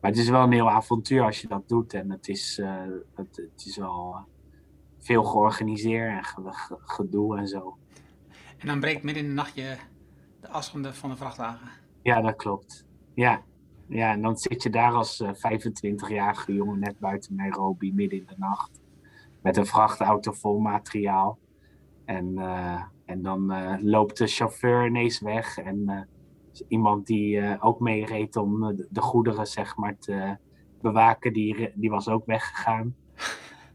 Maar het is wel een heel avontuur als je dat doet. En het is, uh, het, het, is wel veel georganiseerd en ge, ge, gedoe en zo. En dan breekt midden in de nacht je de as van de, van de vrachtwagen. Ja, dat klopt. Ja. ja, en dan zit je daar als uh, 25-jarige jongen net buiten Nairobi midden in de nacht. Met een vrachtauto vol materiaal. En, en dan loopt de chauffeur ineens weg en iemand die ook meereed om de, de, goederen zeg maar te bewaken, die, die was ook weggegaan.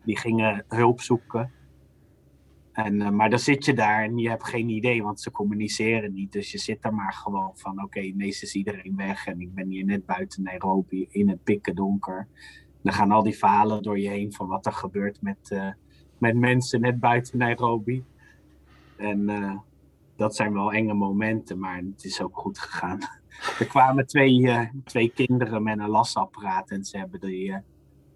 Die gingen hulp zoeken. En, eh, maar dan zit je daar en je hebt geen idee, want ze communiceren niet. Dus je zit daar maar gewoon van, oké, ineens is iedereen weg en ik ben hier net buiten Nairobi in het pikken donker. Dan gaan al die verhalen door je heen van wat er gebeurt met, uh, met mensen net buiten Nairobi. En uh, dat zijn wel enge momenten, maar het is ook goed gegaan. <laughs> er kwamen twee, twee kinderen met een lasapparaat en ze hebben die,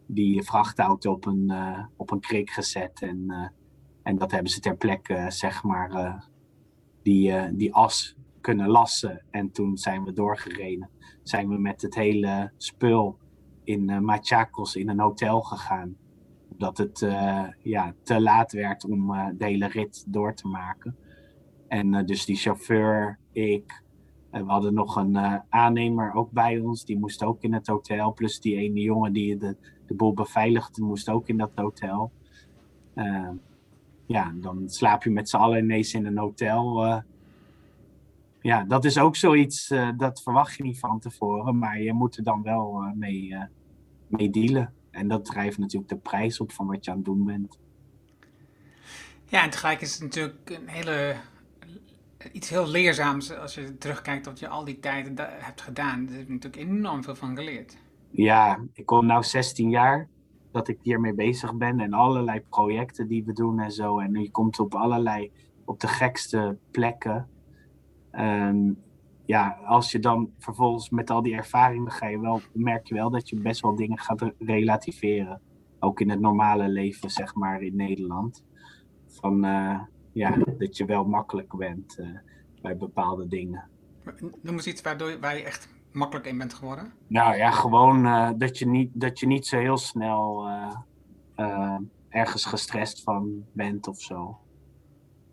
die vrachtauto op een, op een krik gezet en en dat hebben ze ter plekke, zeg maar, die, die as kunnen lassen. En toen zijn we doorgereden. Zijn we met het hele spul in uh, Machakos in een hotel gegaan. Omdat het ja, te laat werd om de hele rit door te maken. En dus die chauffeur, ik, we hadden nog een aannemer ook bij ons. Die moest ook in het hotel. Plus die ene jongen die de, de boel beveiligde, moest ook in dat hotel ja, dan slaap je met z'n allen ineens in een hotel. Ja, dat is ook zoiets, dat verwacht je niet van tevoren, maar je moet er dan wel mee, mee dealen. En dat drijft natuurlijk de prijs op van wat je aan het doen bent. Ja, en tegelijk is het natuurlijk een hele, iets heel leerzaams als je terugkijkt tot je al die tijd hebt gedaan. Daar heb je natuurlijk enorm veel van geleerd. Ja, ik kom nu 16 jaar dat ik hiermee bezig ben en allerlei projecten die we doen en zo. En je komt op allerlei, op de gekste plekken. Um, ja, als je dan vervolgens met al die ervaringen ga je wel, merk je wel dat je best wel dingen gaat relativeren. Ook in het normale leven, zeg maar, in Nederland. Van uh, ja, dat je wel makkelijk bent uh, bij bepaalde dingen. Noem eens iets waardoor, waar je echt makkelijk in bent geworden? Nou ja, gewoon uh, dat, je niet, dat je niet zo heel snel ergens gestrest van bent of zo.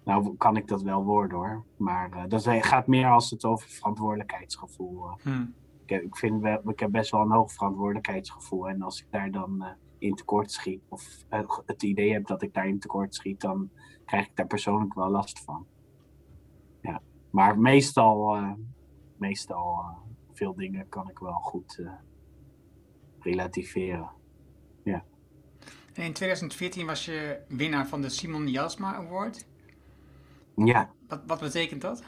Nou kan ik dat wel worden hoor. Maar dat gaat meer als het over verantwoordelijkheidsgevoel. Hmm. Ik, ik, vind wel, ik heb best wel een hoog verantwoordelijkheidsgevoel. En als ik daar dan in tekort schiet, of het idee heb dat ik daar in tekort schiet, dan krijg ik daar persoonlijk wel last van. Ja. Maar meestal, meestal veel dingen kan ik wel goed uh, relativeren. Ja. In 2014 was je winnaar van de Simon Jasma Award. Ja. Wat, wat betekent dat?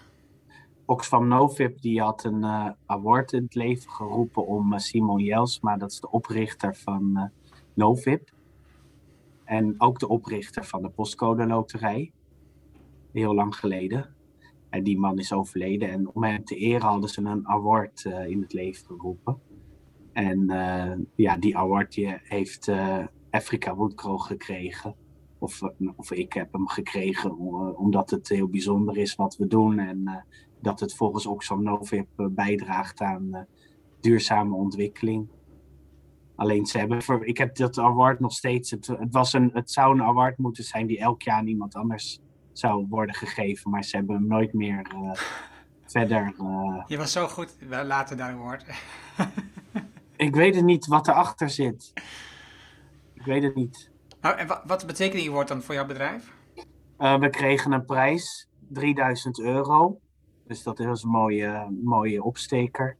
Oxfam Novib die had een uh, award in het leven geroepen om uh, Simon Jelsma, dat is de oprichter van uh, Novib. En ook de oprichter van de postcode loterij. Heel lang geleden. En die man is overleden. En om hem te eren hadden ze een award in het leven geroepen. En ja, die award die heeft Afrika Woodcrow gekregen. Of, of ik heb hem gekregen omdat het heel bijzonder is wat we doen. En dat het volgens Oxfam Novib bijdraagt aan duurzame ontwikkeling. Alleen ze hebben, ik heb dat award nog steeds. Het, het, was een, het zou een award moeten zijn die elk jaar aan iemand anders zou worden gegeven. Maar ze hebben hem nooit meer uh, <laughs> verder. Uh... Je was zo goed, later daar woord. ik weet het niet wat erachter zit. Ik weet het niet. Nou, en wat, betekent die woord dan voor jouw bedrijf? Uh, we kregen een prijs, 3000 euro. Dus dat is een mooie, mooie opsteker.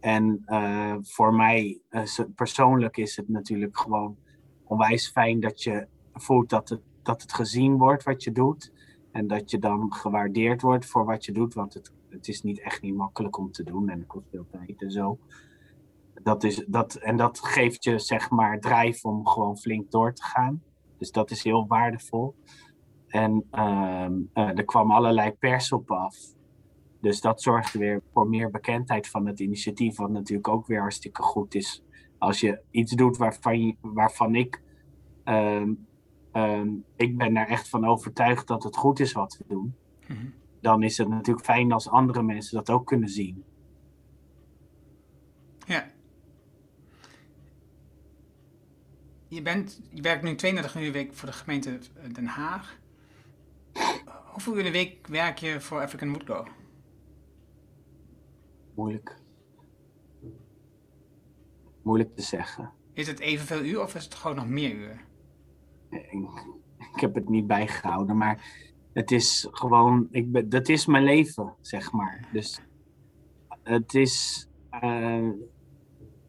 En uh, voor mij uh, persoonlijk is het natuurlijk gewoon onwijs fijn dat je voelt dat het, dat het gezien wordt wat je doet. En dat je dan gewaardeerd wordt voor wat je doet. Want het, het is niet echt niet makkelijk om te doen. En het kost veel tijd en zo. Dat is, dat, en dat geeft je zeg maar drijf om gewoon flink door te gaan. Dus dat is heel waardevol. En uh, uh, er kwam allerlei pers op af. Dus dat zorgde weer voor meer bekendheid van het initiatief. Wat natuurlijk ook weer hartstikke goed is. Als je iets doet waarvan, je, waarvan ik uh, um, ik ben er echt van overtuigd dat het goed is wat we doen. Mm-hmm. Dan is het natuurlijk fijn als andere mensen dat ook kunnen zien. Ja. Je, bent, je werkt nu 32 uur week voor de gemeente Den Haag. Hoeveel uur in de week werk je voor African Woodgo? Moeilijk. Moeilijk te zeggen. Is het evenveel uur of is het gewoon nog meer uur? ik heb het niet bijgehouden, maar het is gewoon, ik ben, dat is mijn leven, zeg maar. Dus het is, uh,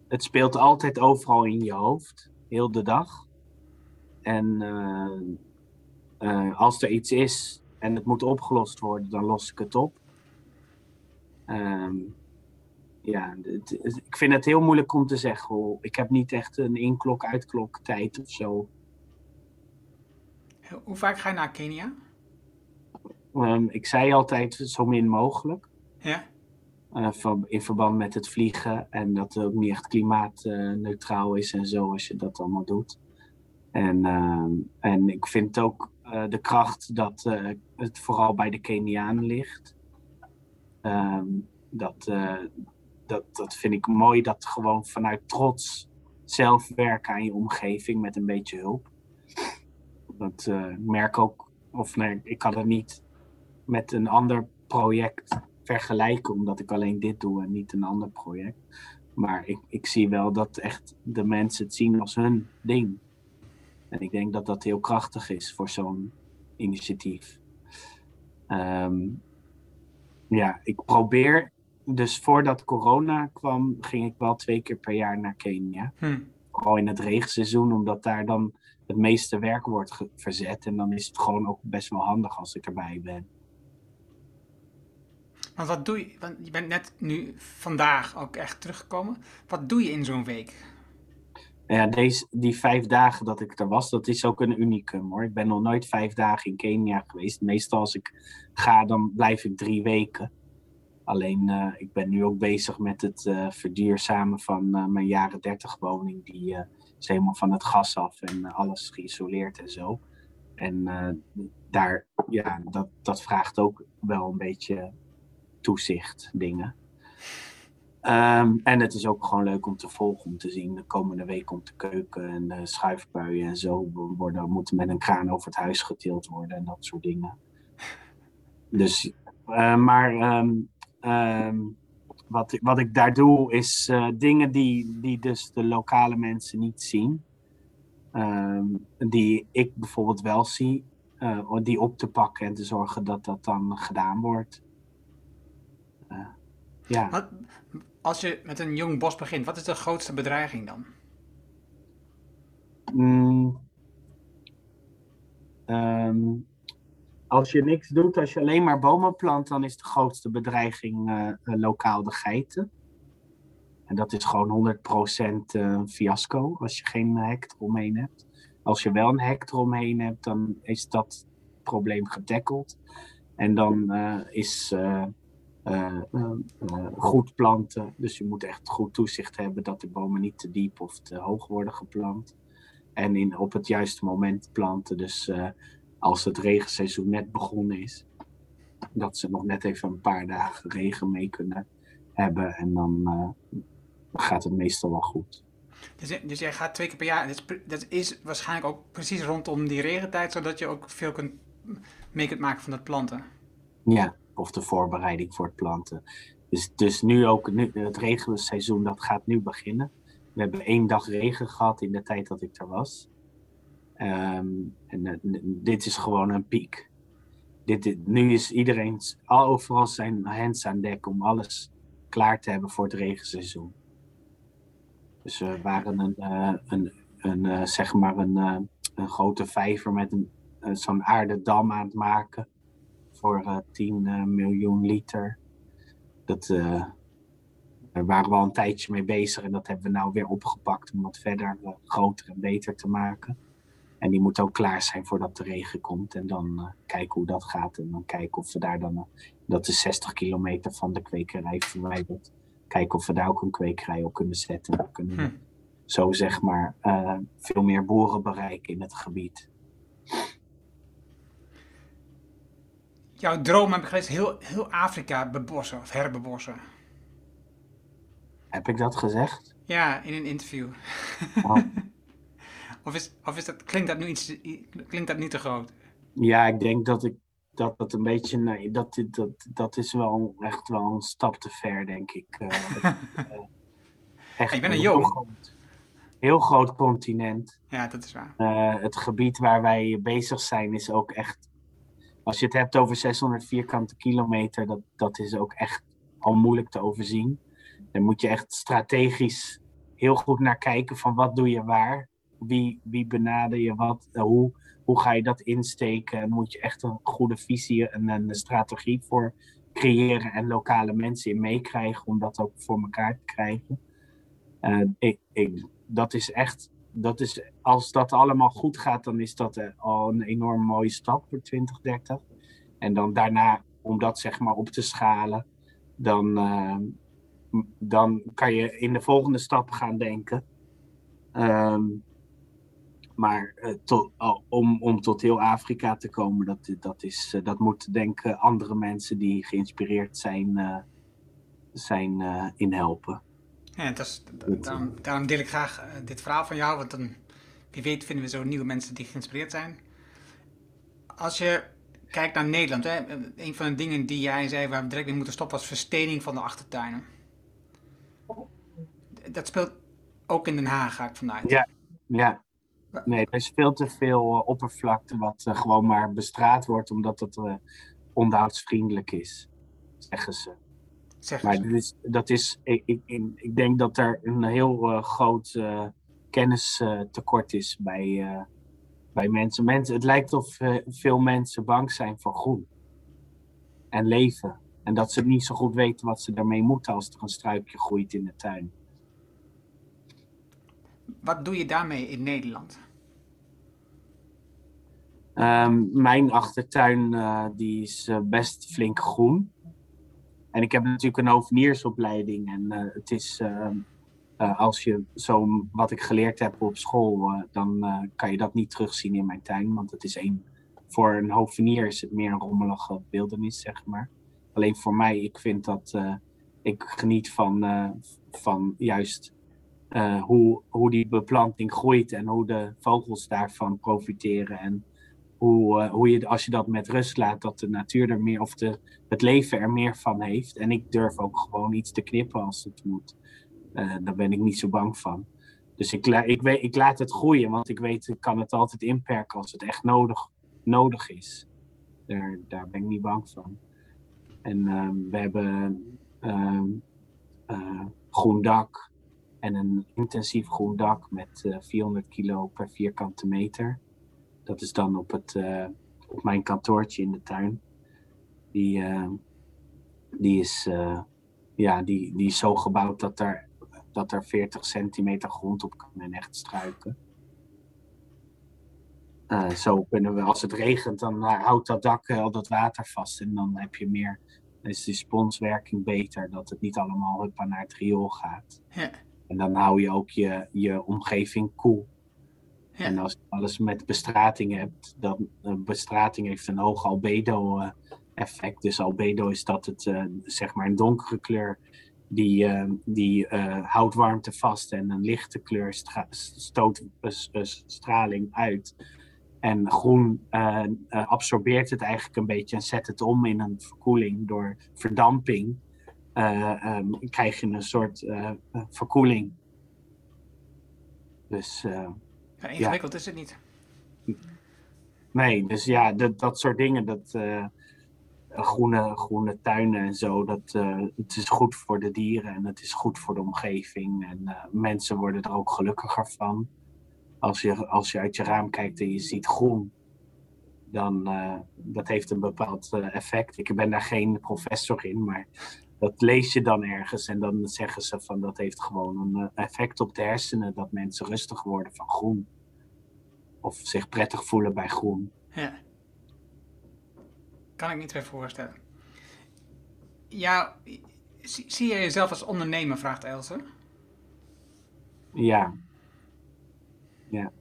het speelt altijd overal in je hoofd, heel de dag. En uh, eh, als er iets is en het moet opgelost worden, dan los ik het op. Ehm, ja, het- het- ik vind het heel moeilijk om te zeggen. hoor. Ik heb niet echt een inklok-uitklok tijd of zo. Hoe vaak ga je naar Kenia? Ehm, ik zei altijd zo min mogelijk. Ja? Eh, in verband met het vliegen. En dat het ook niet echt klimaatneutraal is en zo als je dat allemaal doet. En, ehm, en ik vind ook eh, de kracht dat eh, het vooral bij de Kenianen ligt. Ehm, dat, eh, dat, dat vind ik mooi dat gewoon vanuit trots zelf werken aan je omgeving met een beetje hulp. Dat eh, ik merk ook, of nee, ik kan het niet met een ander project vergelijken, omdat ik alleen dit doe en niet een ander project. Maar ik, ik zie wel dat echt de mensen het zien als hun ding. En ik denk dat dat heel krachtig is voor zo'n initiatief. Ehm, ja, ik probeer. Dus voordat corona kwam, ging ik wel twee keer per jaar naar Kenia. Hm. Vooral in het regenseizoen, omdat daar dan het meeste werk wordt verzet. En dan is het gewoon ook best wel handig als ik erbij ben. Want wat doe je? Want je bent net nu vandaag ook echt teruggekomen. Wat doe je in zo'n week? Ja, deze, die vijf dagen dat ik er was, dat is ook een unicum hoor. Ik ben nog nooit vijf dagen in Kenia geweest. Meestal als ik ga, dan blijf ik drie weken. Alleen, eh, ik ben nu ook bezig met het eh, verduurzamen van eh, mijn jaren dertig woning. Die is helemaal van het gas af en alles geïsoleerd en zo. En daar, ja, dat, dat vraagt ook wel een beetje toezicht, dingen. Ehm, en het is ook gewoon leuk om te volgen, om te zien. De komende week komt de keuken en de schuifpuien en zo worden, moeten met een kraan over het huis getild worden en dat soort dingen. Dus, eh, maar ehm, ehm, wat, wat ik daar doe is eh, dingen die, die dus de lokale mensen niet zien. Die ik bijvoorbeeld wel zie, om die op te pakken en te zorgen dat dat dan gedaan wordt. Ja. Wat, als je met een jong bos begint, wat is de grootste bedreiging dan? Mm. Ehm, als je niks doet, als je alleen maar bomen plant, dan is de grootste bedreiging eh, eh, lokaal de geiten. En dat is gewoon 100% eh, fiasco als je geen hek eromheen hebt. Als je wel een hek eromheen hebt, dan is dat probleem getackeld. En dan eh, is eh, eh, eh, goed planten. Dus je moet echt goed toezicht hebben dat de bomen niet te diep of te hoog worden geplant. En in, op het juiste moment planten. Dus als het regenseizoen net begonnen is, dat ze nog net even een paar dagen regen mee kunnen hebben. En dan gaat het meestal wel goed. Dus, dus jij gaat twee keer per jaar. Dat is, dat is waarschijnlijk ook precies rondom die regentijd, zodat je ook veel kunt, mee kunt maken van dat planten. Ja, of de voorbereiding voor het planten. Dus, dus nu ook, nu, het regenseizoen, dat gaat nu beginnen. We hebben één dag regen gehad in de tijd dat ik er was. Ehm, en eh, dit is gewoon een piek. Dit, nu is iedereen, al overal zijn hands aan dek om alles klaar te hebben voor het regenseizoen. Dus we waren een, eh, een, een, eh, zeg maar een, een grote vijver met een, zo'n aardedam aan het maken voor eh 10 eh, miljoen liter. Dat, eh, daar waren we al een tijdje mee bezig en dat hebben we nou weer opgepakt om wat verder, eh, groter en beter te maken. En die moet ook klaar zijn voordat de regen komt. En dan eh, kijken hoe dat gaat. En dan kijken of we daar dan, eh, dat is 60 kilometer van de kwekerij verwijderd. Kijken of we daar ook een kwekerij op kunnen zetten. Dan kunnen we Hm. zo zeg maar eh, veel meer boeren bereiken in het gebied. Jouw droom heb ik gelezen, heel, heel Afrika bebossen of herbebossen. Heb ik dat gezegd? Ja, in een interview. Oh. <laughs> Of, is, of is dat, klinkt, dat nu iets, klinkt dat niet te groot? Ja, ik denk dat ik dat het een beetje. Nee, dat, dat, dat is wel echt wel een stap te ver, denk ik. Eh, <laughs> eh, echt Je bent een heel jong. groot, heel groot continent. Ja, dat is waar. Eh, het gebied waar wij bezig zijn is ook echt. Als je het hebt over 600 vierkante kilometer, dat, dat is ook echt al moeilijk te overzien. Daar moet je echt strategisch heel goed naar kijken van wat doe je waar. wie, wie benader je wat? eh, hoe, hoe ga je dat insteken? En moet je echt een goede visie en een strategie voor creëren en lokale mensen in meekrijgen om dat ook voor elkaar te krijgen. Eh, ik, ik, dat is echt, dat is, als dat allemaal goed gaat, dan is dat eh, al een enorm mooie stap voor 2030. En dan daarna, om dat zeg maar op te schalen, dan, eh, dan kan je in de volgende stap gaan denken. Ehm, maar eh, om, om tot heel Afrika te komen, dat, dat, is, dat moeten denk andere mensen die geïnspireerd zijn, zijn in helpen. Ja, dat is, daarom, daarom deel ik graag eh, dit verhaal van jou, want dan, wie weet vinden we zo nieuwe mensen die geïnspireerd zijn. Als je kijkt naar Nederland, hè, een van de dingen die jij zei waar we direct mee moeten stoppen was verstening van de achtertuinen. Dat speelt ook in Den Haag, ga ik vanuit. Ja. Ja, nee, er is veel te veel eh, oppervlakte wat eh, gewoon maar bestraat wordt omdat het eh, onderhoudsvriendelijk is, zeggen ze. Zeg Maar is, dat is, ik, ik, ik- denk dat er een heel eh, groot eh, kennistekort is bij, eh, bij mensen. mensen. Het lijkt of eh, veel mensen bang zijn voor groen en leven. En dat ze niet zo goed weten wat ze daarmee moeten als er een struikje groeit in de tuin. Wat doe je daarmee in Nederland? Ehm, mijn achtertuin eh, die is eh, best flink groen. En ik heb natuurlijk een hoveniersopleiding. En eh, het is, ehm, eh, als je zo wat ik geleerd heb op school, eh, dan kan je dat niet terugzien in mijn tuin. Want het is een, voor een hovenier is het meer een rommelige wildernis, zeg maar. Alleen voor mij, ik vind dat, ik geniet van, van juist hoe, hoe die beplanting groeit en hoe de vogels daarvan profiteren. En hoe, eh, hoe je, als je dat met rust laat, dat de natuur er meer, of de, het leven er meer van heeft. En ik durf ook gewoon iets te knippen als het moet. Eh, daar ben ik niet zo bang van. Dus ik, ik, weet, ik laat het groeien, want ik weet, ik kan het altijd inperken als het echt nodig, nodig is. Daar, daar ben ik niet bang van. En ehm, we hebben ehm, eh, groen dak en een intensief groen dak met eh, 400 kilo per vierkante meter. Dat is dan op, het, eh, op mijn kantoortje in de tuin. Die, eh, die, is, eh, ja, die, die is zo gebouwd dat er, dat er 40 centimeter grond op kan en echt struiken. Zo kunnen we, als het regent, dan houdt dat dak al dat water vast. En dan heb je meer, is die sponswerking beter, dat het niet allemaal huppa naar het riool gaat. Ja. En dan hou je ook je, je omgeving koel. En als je alles met bestrating hebt, dan bestrating heeft een hoog albedo uh, effect. Dus albedo is dat het uh, zeg maar een donkere kleur die, uh, die houdt warmte vast en een lichte kleur stoot straling uit. En groen absorbeert het eigenlijk een beetje en zet het om in een verkoeling door verdamping. Um, krijg je een soort verkoeling. Dus. Ja, ingewikkeld ja. is het niet. Nee, dus ja, dat, dat soort dingen, dat uh, groene, groene tuinen en zo, dat uh, het is goed voor de dieren en het is goed voor de omgeving. En uh, mensen worden er ook gelukkiger van. Als je, als je uit je raam kijkt en je ziet groen, dan dat heeft een bepaald effect. Ik ben daar geen professor in, maar dat lees je dan ergens en dan zeggen ze van dat heeft gewoon een effect op de hersenen, dat mensen rustig worden van groen. Of zich prettig voelen bij groen. Ja. Kan ik niet meer voorstellen. Ja, zie, zie je jezelf als ondernemer, vraagt Else. Ja. Ja.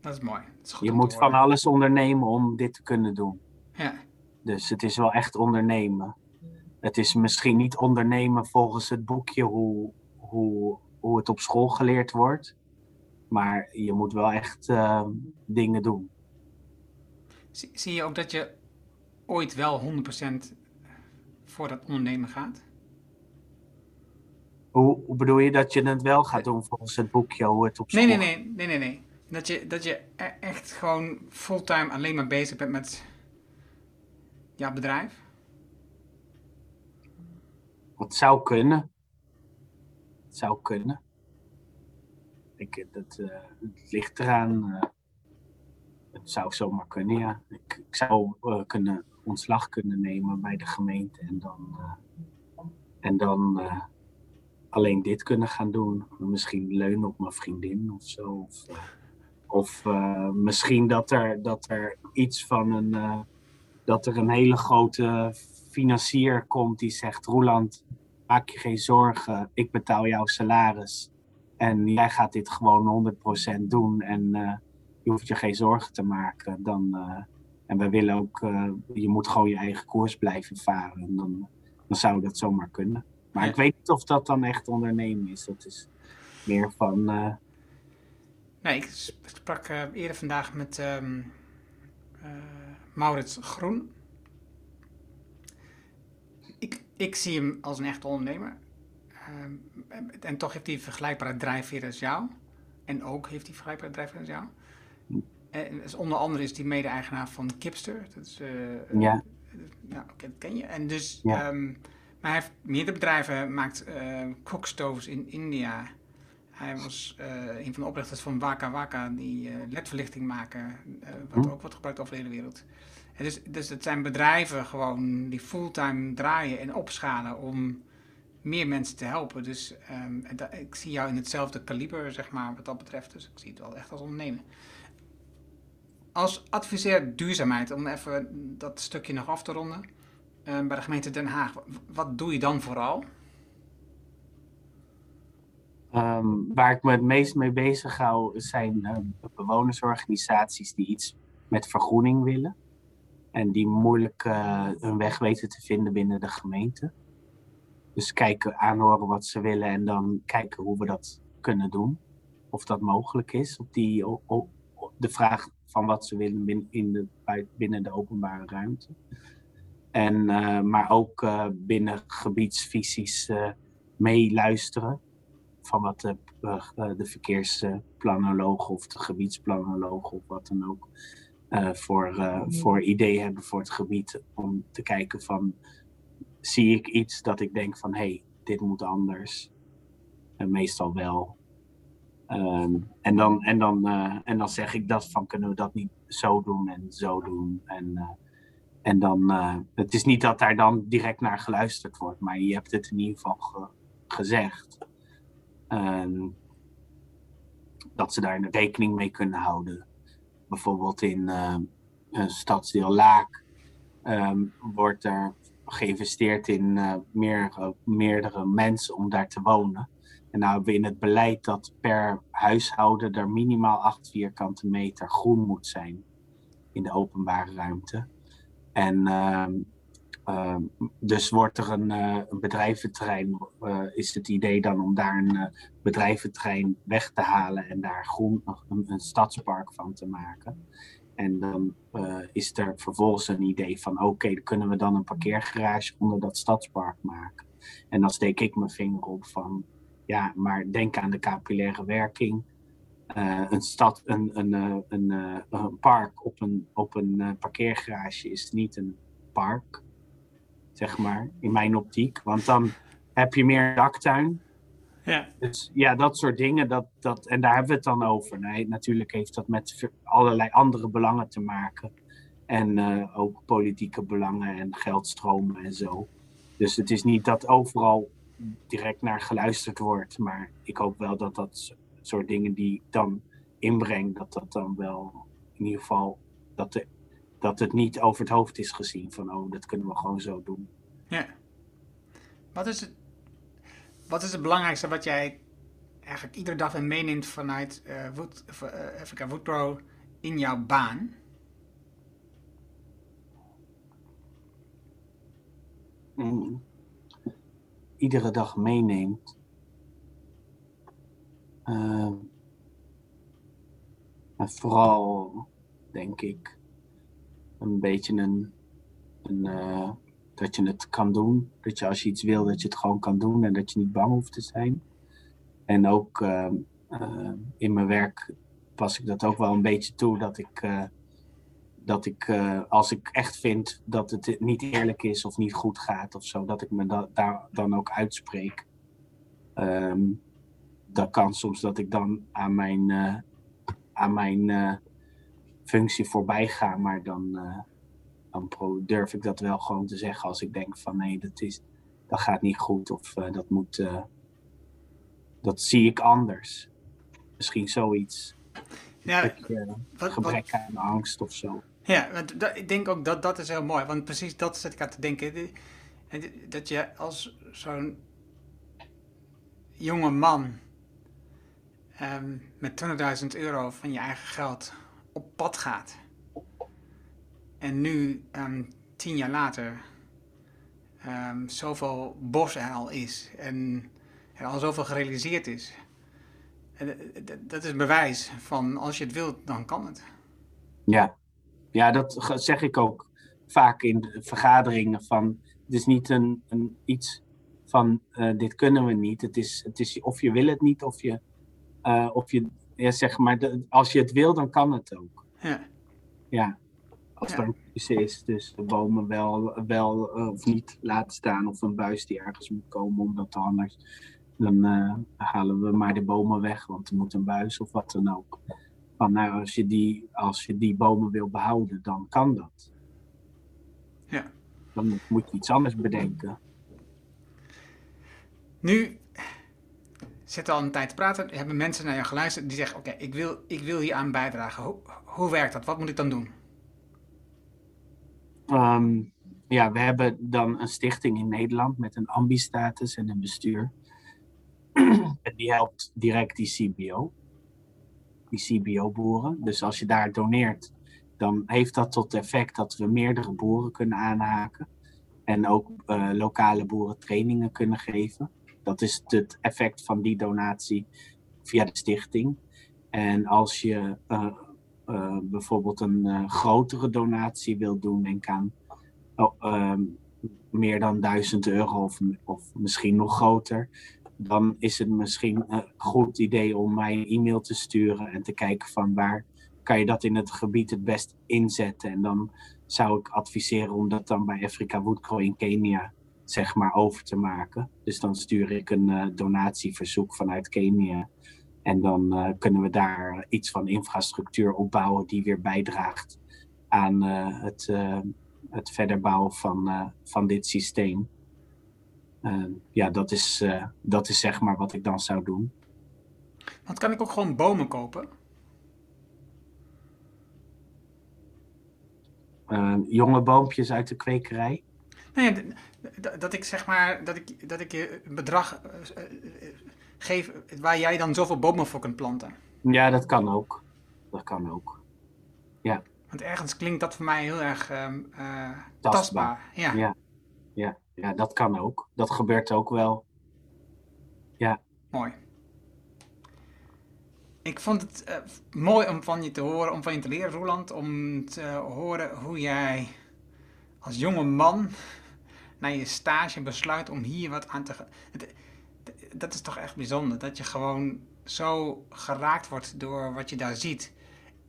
Dat is mooi. Dat is goed je moet van alles ondernemen om dit te kunnen doen. Ja. Dus het is wel echt ondernemen. Het is misschien niet ondernemen volgens het boekje hoe, hoe, hoe het op school geleerd wordt. Maar je moet wel echt uh, dingen doen. Zie, zie, je ook dat je ooit wel 100% voor dat ondernemen gaat? Hoe, hoe, bedoel je dat je het wel gaat doen volgens het boekje hoe het op school Nee, nee, nee. nee, nee, nee. Dat, je, dat je e-, echt gewoon fulltime alleen maar bezig bent met jouw bedrijf? Het zou kunnen. Het zou kunnen. ik, dat, uh, het ligt eraan. Uh, het zou zomaar kunnen, ja. Ik, ik zou kunnen ontslag kunnen nemen bij de gemeente en dan, en dan alleen dit kunnen gaan doen. Misschien leunen op mijn vriendin of zo. Of, of misschien dat er, dat er iets van een. dat er een hele grote financier komt die zegt: Roeland, maak je geen zorgen, ik betaal jouw salaris. En jij gaat dit gewoon 100% doen en uh, je hoeft je geen zorgen te maken. Dan, uh, en we willen ook, uh, je moet gewoon je eigen koers blijven varen. En dan, dan zou dat zomaar kunnen. Maar ja. ik weet niet of dat dan echt ondernemen is. Dat is meer van. Nee, ik sprak eerder vandaag met um, Maurits Groen. Ik, ik zie hem als een echte ondernemer. Uh, en toch heeft hij vergelijkbare drijfveer als jou. En ook heeft hij vergelijkbare drijfveer als jou. En dus onder andere is hij mede-eigenaar van Kipster. Dat is, uh, ja. Nou, dat ken je. En dus, ja. um, maar hij heeft meerdere bedrijven, maakt uh, in India. Hij was uh, een van de oprichters van Waka Waka, die ledverlichting maken, wat hm. ook wordt gebruikt over de hele wereld. Dus, dus het zijn bedrijven gewoon die fulltime draaien en opschalen om meer mensen te helpen. Dus um, ik zie jou in hetzelfde kaliber, zeg maar, wat dat betreft. Dus ik zie het wel echt als ondernemer. Als adviseur duurzaamheid, om even dat stukje nog af te ronden. Um, bij de gemeente Den Haag, wat doe je dan vooral? Um, waar ik me het meest mee bezig hou, zijn bewonersorganisaties die iets met vergroening willen. En die moeilijk hun weg weten te vinden binnen de gemeente. Dus kijken, aanhoren wat ze willen en dan kijken hoe we dat kunnen doen. Of dat mogelijk is. Op, die, de vraag van wat ze willen binnen, in de, binnen de openbare ruimte. En, uh, maar ook uh, binnen gebiedsvisies meeluisteren. Van wat de, de verkeersplanoloog of de gebiedsplanoloog of wat dan ook voor, voor idee hebben voor het gebied. Om te kijken van zie ik iets dat ik denk van hé, hey, dit moet anders. En meestal wel. Um, en, dan, en, dan, uh, en dan zeg ik dat van kunnen we dat niet zo doen en zo doen. En, en dan, het is niet dat daar dan direct naar geluisterd wordt, maar je hebt het in ieder geval ge gezegd. Um, dat ze daar rekening mee kunnen houden. Bijvoorbeeld in een stadsdeel Laak um, wordt er geïnvesteerd in uh, meer, meerdere mensen om daar te wonen. En nou hebben we in het beleid dat per huishouden er minimaal 8 vierkante meter groen moet zijn in de openbare ruimte. En uh, uh, dus wordt er een, uh, een bedrijventerrein, is het idee dan om daar een bedrijventerrein weg te halen en daar groen, een, een stadspark van te maken. En dan is er vervolgens een idee van: oké, kunnen we dan een parkeergarage onder dat stadspark maken? En dan steek ik mijn vinger op van: ja, maar denk aan de capillaire werking. Een, stad, een, een, een park op een, op een parkeergarage is niet een park, zeg maar, in mijn optiek. Want dan heb je meer daktuin, ja. Dus ja, dat soort dingen, dat, dat, en daar hebben we het dan over. Nee, natuurlijk heeft dat met allerlei andere belangen te maken. En uh, ook politieke belangen en geldstromen en zo. Dus het is niet dat overal direct naar geluisterd wordt. Maar ik hoop wel dat dat soort dingen die ik dan inbreng, dat dat dan wel in ieder geval, dat, de, dat het niet over het hoofd is gezien. Van oh, dat kunnen we gewoon zo doen. Ja. Wat is het wat is het belangrijkste wat jij eigenlijk iedere dag weer meeneemt vanuit uh, Wood, uh, Africa Woodgrow in jouw baan? Mm. Iedere dag meeneemt. Uh, vooral, denk ik, een beetje een, een dat je het kan doen. Dat je als je iets wil, dat je het gewoon kan doen en dat je niet bang hoeft te zijn. En ook uh, uh, in mijn werk pas ik dat ook wel een beetje toe dat ik, uh, dat ik als ik echt vind dat het niet eerlijk is of niet goed gaat of zo, dat ik me da daar dan ook uitspreek. Um, dat kan soms dat ik dan aan mijn, aan mijn functie voorbij ga, maar dan, uh, dan durf ik dat wel gewoon te zeggen als ik denk van nee, dat, is, dat gaat niet goed of dat moet, dat zie ik anders. Misschien zoiets. Ja, ik, wat, gebrek wat, aan angst of zo. Ja, want dat, ik denk ook dat dat is heel mooi, want precies dat zit ik aan te denken. Dat je als zo'n jonge man um, met 20.000 euro van je eigen geld op pad gaat. En nu, um, tien jaar later, um, zoveel al is en er al zoveel gerealiseerd is. En, dat is bewijs van als je het wilt, dan kan het. Ja, ja dat zeg ik ook vaak in vergaderingen van het is niet een, een iets van uh, dit kunnen we niet. Het is, het is of je wil het niet of je uh, of je, ja, zeg maar, de, als je het wil, dan kan het ook. Ja. Ja. Als ja. er een keuze is, dus de bomen wel, wel uh, of niet laten staan, of een buis die ergens moet komen, omdat anders, dan uh, halen we maar de bomen weg, want er moet een buis of wat dan ook. Van, nou, als je, die, als je die bomen wil behouden, dan kan dat. Ja. Dan moet je iets anders bedenken. Nu zitten al een tijd te praten, hebben mensen naar jou geluisterd die zeggen: Oké, ik, wil, ik wil hier aan bijdragen. Hoe, hoe werkt dat? Wat moet ik dan doen? Um, ja, we hebben dan een stichting in Nederland met een ambi-status en een bestuur. <clears throat> en die helpt direct die CBO, die CBO-boeren. Dus als je daar doneert, dan heeft dat tot effect dat we meerdere boeren kunnen aanhaken. En ook uh, lokale boeren trainingen kunnen geven. Dat is het effect van die donatie via de stichting. En als je uh, uh, bijvoorbeeld een uh, grotere donatie wil doen, denk aan oh, ehm, meer dan 1000 euro of, of misschien nog groter, dan is het misschien een goed idee om mij een e-mail te sturen en te kijken van waar kan je dat in het gebied het best inzetten. En dan zou ik adviseren om dat dan bij Afrika Woodcrow in Kenia zeg maar over te maken. Dus dan stuur ik een uh, donatieverzoek vanuit Kenia. En dan uh, kunnen we daar iets van infrastructuur opbouwen die weer bijdraagt aan uh, het, het verder bouwen van, van dit systeem. ja, dat is, dat is zeg maar wat ik dan zou doen. Want kan ik ook gewoon bomen kopen? jonge boompjes uit de kwekerij. Nee, dat ik zeg maar, dat ik, dat ik je een bedrag uh, geef waar jij dan zoveel bomen voor kunt planten. Ja, dat kan ook. Dat kan ook. Ja. Want ergens klinkt dat voor mij heel erg uh, tastbaar. Ja. ja. Ja. ja, dat kan ook. Dat gebeurt ook wel. Ja. Mooi. Ik vond het uh, mooi om van je te horen, om van je te leren, Roland, om te horen hoe jij als jonge man naar je stage besluit om hier wat aan te gaan. Dat is toch echt bijzonder, dat je gewoon zo geraakt wordt door wat je daar ziet.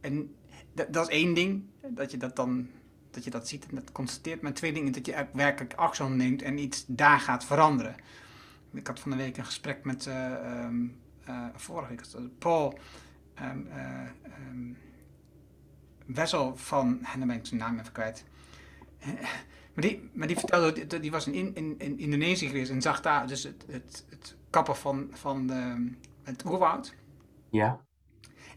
En dat, is één ding, dat je dat dan dat je dat ziet en dat constateert. Maar twee dingen, dat je werkelijk actie neemt en iets daar gaat veranderen. Ik had van de week een gesprek met, uh, um, uh, vorige week, Paul um, Wessel van, en <laughs> dan ben ik zijn naam even kwijt. Maar die, maar die vertelde, die was in, in, in Indonesië geweest en zag daar dus het, het, het kappen van, van de, het oerwoud. Ja.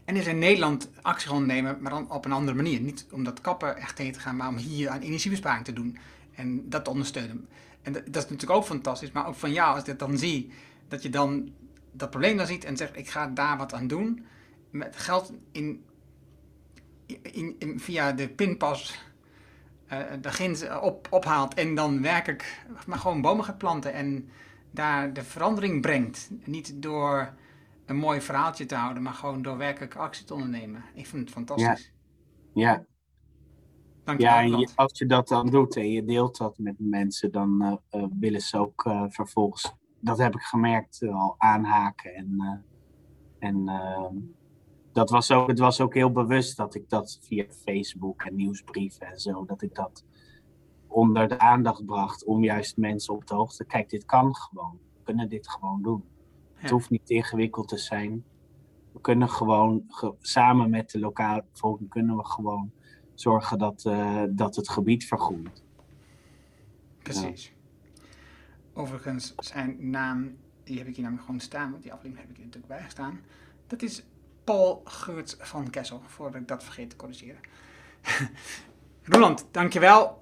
En is in Nederland actie gaan nemen, maar dan op een andere manier. Niet om dat kappen echt tegen te gaan, maar om hier aan energiebesparing te doen. En dat te ondersteunen. En dat, dat is natuurlijk ook fantastisch, maar ook van jou, als ik dat dan zie, dat je dan dat probleem dan ziet en zegt, ik ga daar wat aan doen. Met geld in, in, in via de pinpas de grens op, ophaalt en dan werkelijk maar gewoon bomen gaat planten en daar de verandering brengt. Niet door een mooi verhaaltje te houden, maar gewoon door werkelijk actie te ondernemen. Ik vind het fantastisch. Ja. ja. Dank je ja, en als je dat dan doet en je deelt dat met mensen, dan uh, willen ze ook uh, vervolgens, dat heb ik gemerkt, al aanhaken en, en dat was ook, het was ook heel bewust dat ik dat via Facebook en nieuwsbrieven en zo, dat ik dat onder de aandacht bracht om juist mensen op de hoogte. Kijk, dit kan gewoon. We kunnen dit gewoon doen. Het hoeft niet ingewikkeld te zijn. We kunnen gewoon samen met de lokale bevolking kunnen we gewoon zorgen dat, uh, dat het gebied vergroeit. Precies. Overigens, zijn naam, die heb ik hier namelijk gewoon staan, want die aflevering heb ik hier natuurlijk bijgestaan. Dat is Paul Geurts van Kessel, voordat ik dat vergeet te corrigeren. <laughs> Roland, dankjewel.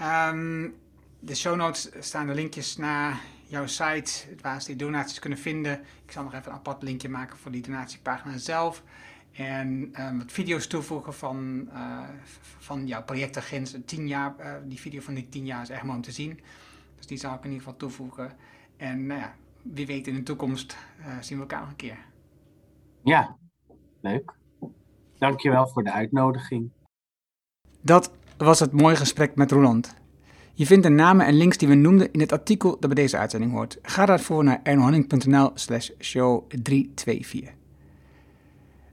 Um, de show notes staan de linkjes naar jouw site, waar ze die donaties kunnen vinden. Ik zal nog even een apart linkje maken voor die donatiepagina zelf. En um, wat video's toevoegen van, uh, van jouw projectagent. 10 jaar, uh, die video van die 10 jaar is echt mooi om te zien. Dus die zal ik in ieder geval toevoegen. En nou ja, wie weet in de toekomst uh, zien we elkaar nog een keer. Ja, leuk. Dankjewel voor de uitnodiging. Dat was het mooie gesprek met Roland. Je vindt de namen en links die we noemden in het artikel dat bij deze uitzending hoort. Ga daarvoor naar ernohanning.nl slash show 324.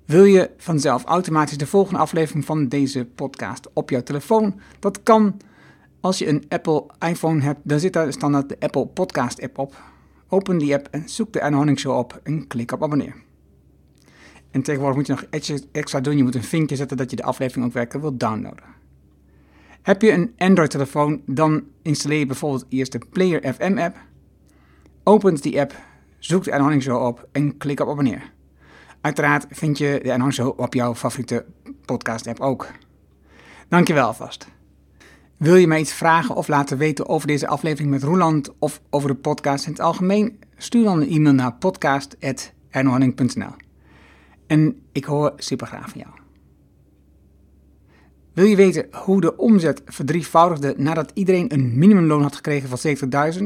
Wil je vanzelf automatisch de volgende aflevering van deze podcast op jouw telefoon? Dat kan. Als je een Apple iPhone hebt, dan zit daar standaard de Apple Podcast app op. Open die app en zoek de Erno Show op en klik op abonneer. En tegenwoordig moet je nog extra doen. Je moet een vinkje zetten dat je de aflevering ook werkelijk wilt downloaden. Heb je een Android-telefoon, dan installeer je bijvoorbeeld eerst de Player FM app. Opent die app, zoek de Erno Show op en klik op abonneer. Uiteraard vind je de Erno Show op jouw favoriete podcast-app ook. Dankjewel alvast. Wil je mij iets vragen of laten weten over deze aflevering met Roeland of over de podcast in het algemeen? Stuur dan een e-mail naar podcast.ernohanning.nl En ik hoor super graag van jou. Wil je weten hoe de omzet verdrievoudigde nadat iedereen een minimumloon had gekregen van 70.000?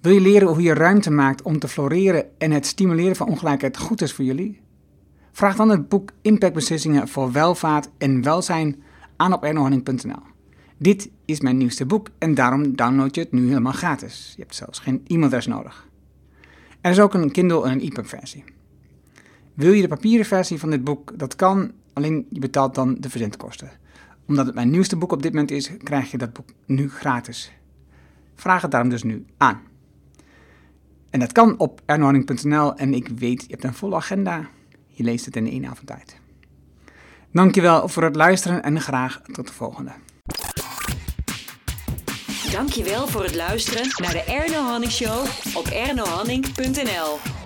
Wil je leren hoe je ruimte maakt om te floreren en het stimuleren van ongelijkheid goed is voor jullie? Vraag dan het boek Impactbeslissingen voor welvaart en welzijn aan op ernohanning.nl. Dit is mijn nieuwste boek en daarom download je het nu helemaal gratis. Je hebt zelfs geen e-mailadres nodig. Er is ook een Kindle en een EPUB versie. Wil je de papieren versie van dit boek? Dat kan, alleen je betaalt dan de verzendkosten. Omdat het mijn nieuwste boek op dit moment is, krijg je dat boek nu gratis. Vraag het daarom dus nu aan. En dat kan op ernohanning.nl en ik weet, je hebt een volle agenda. Je leest het in één avond tijd. Dankjewel voor het luisteren en graag tot de volgende. Dankjewel voor het luisteren naar de Erno Hanning Show op ernohanning.nl.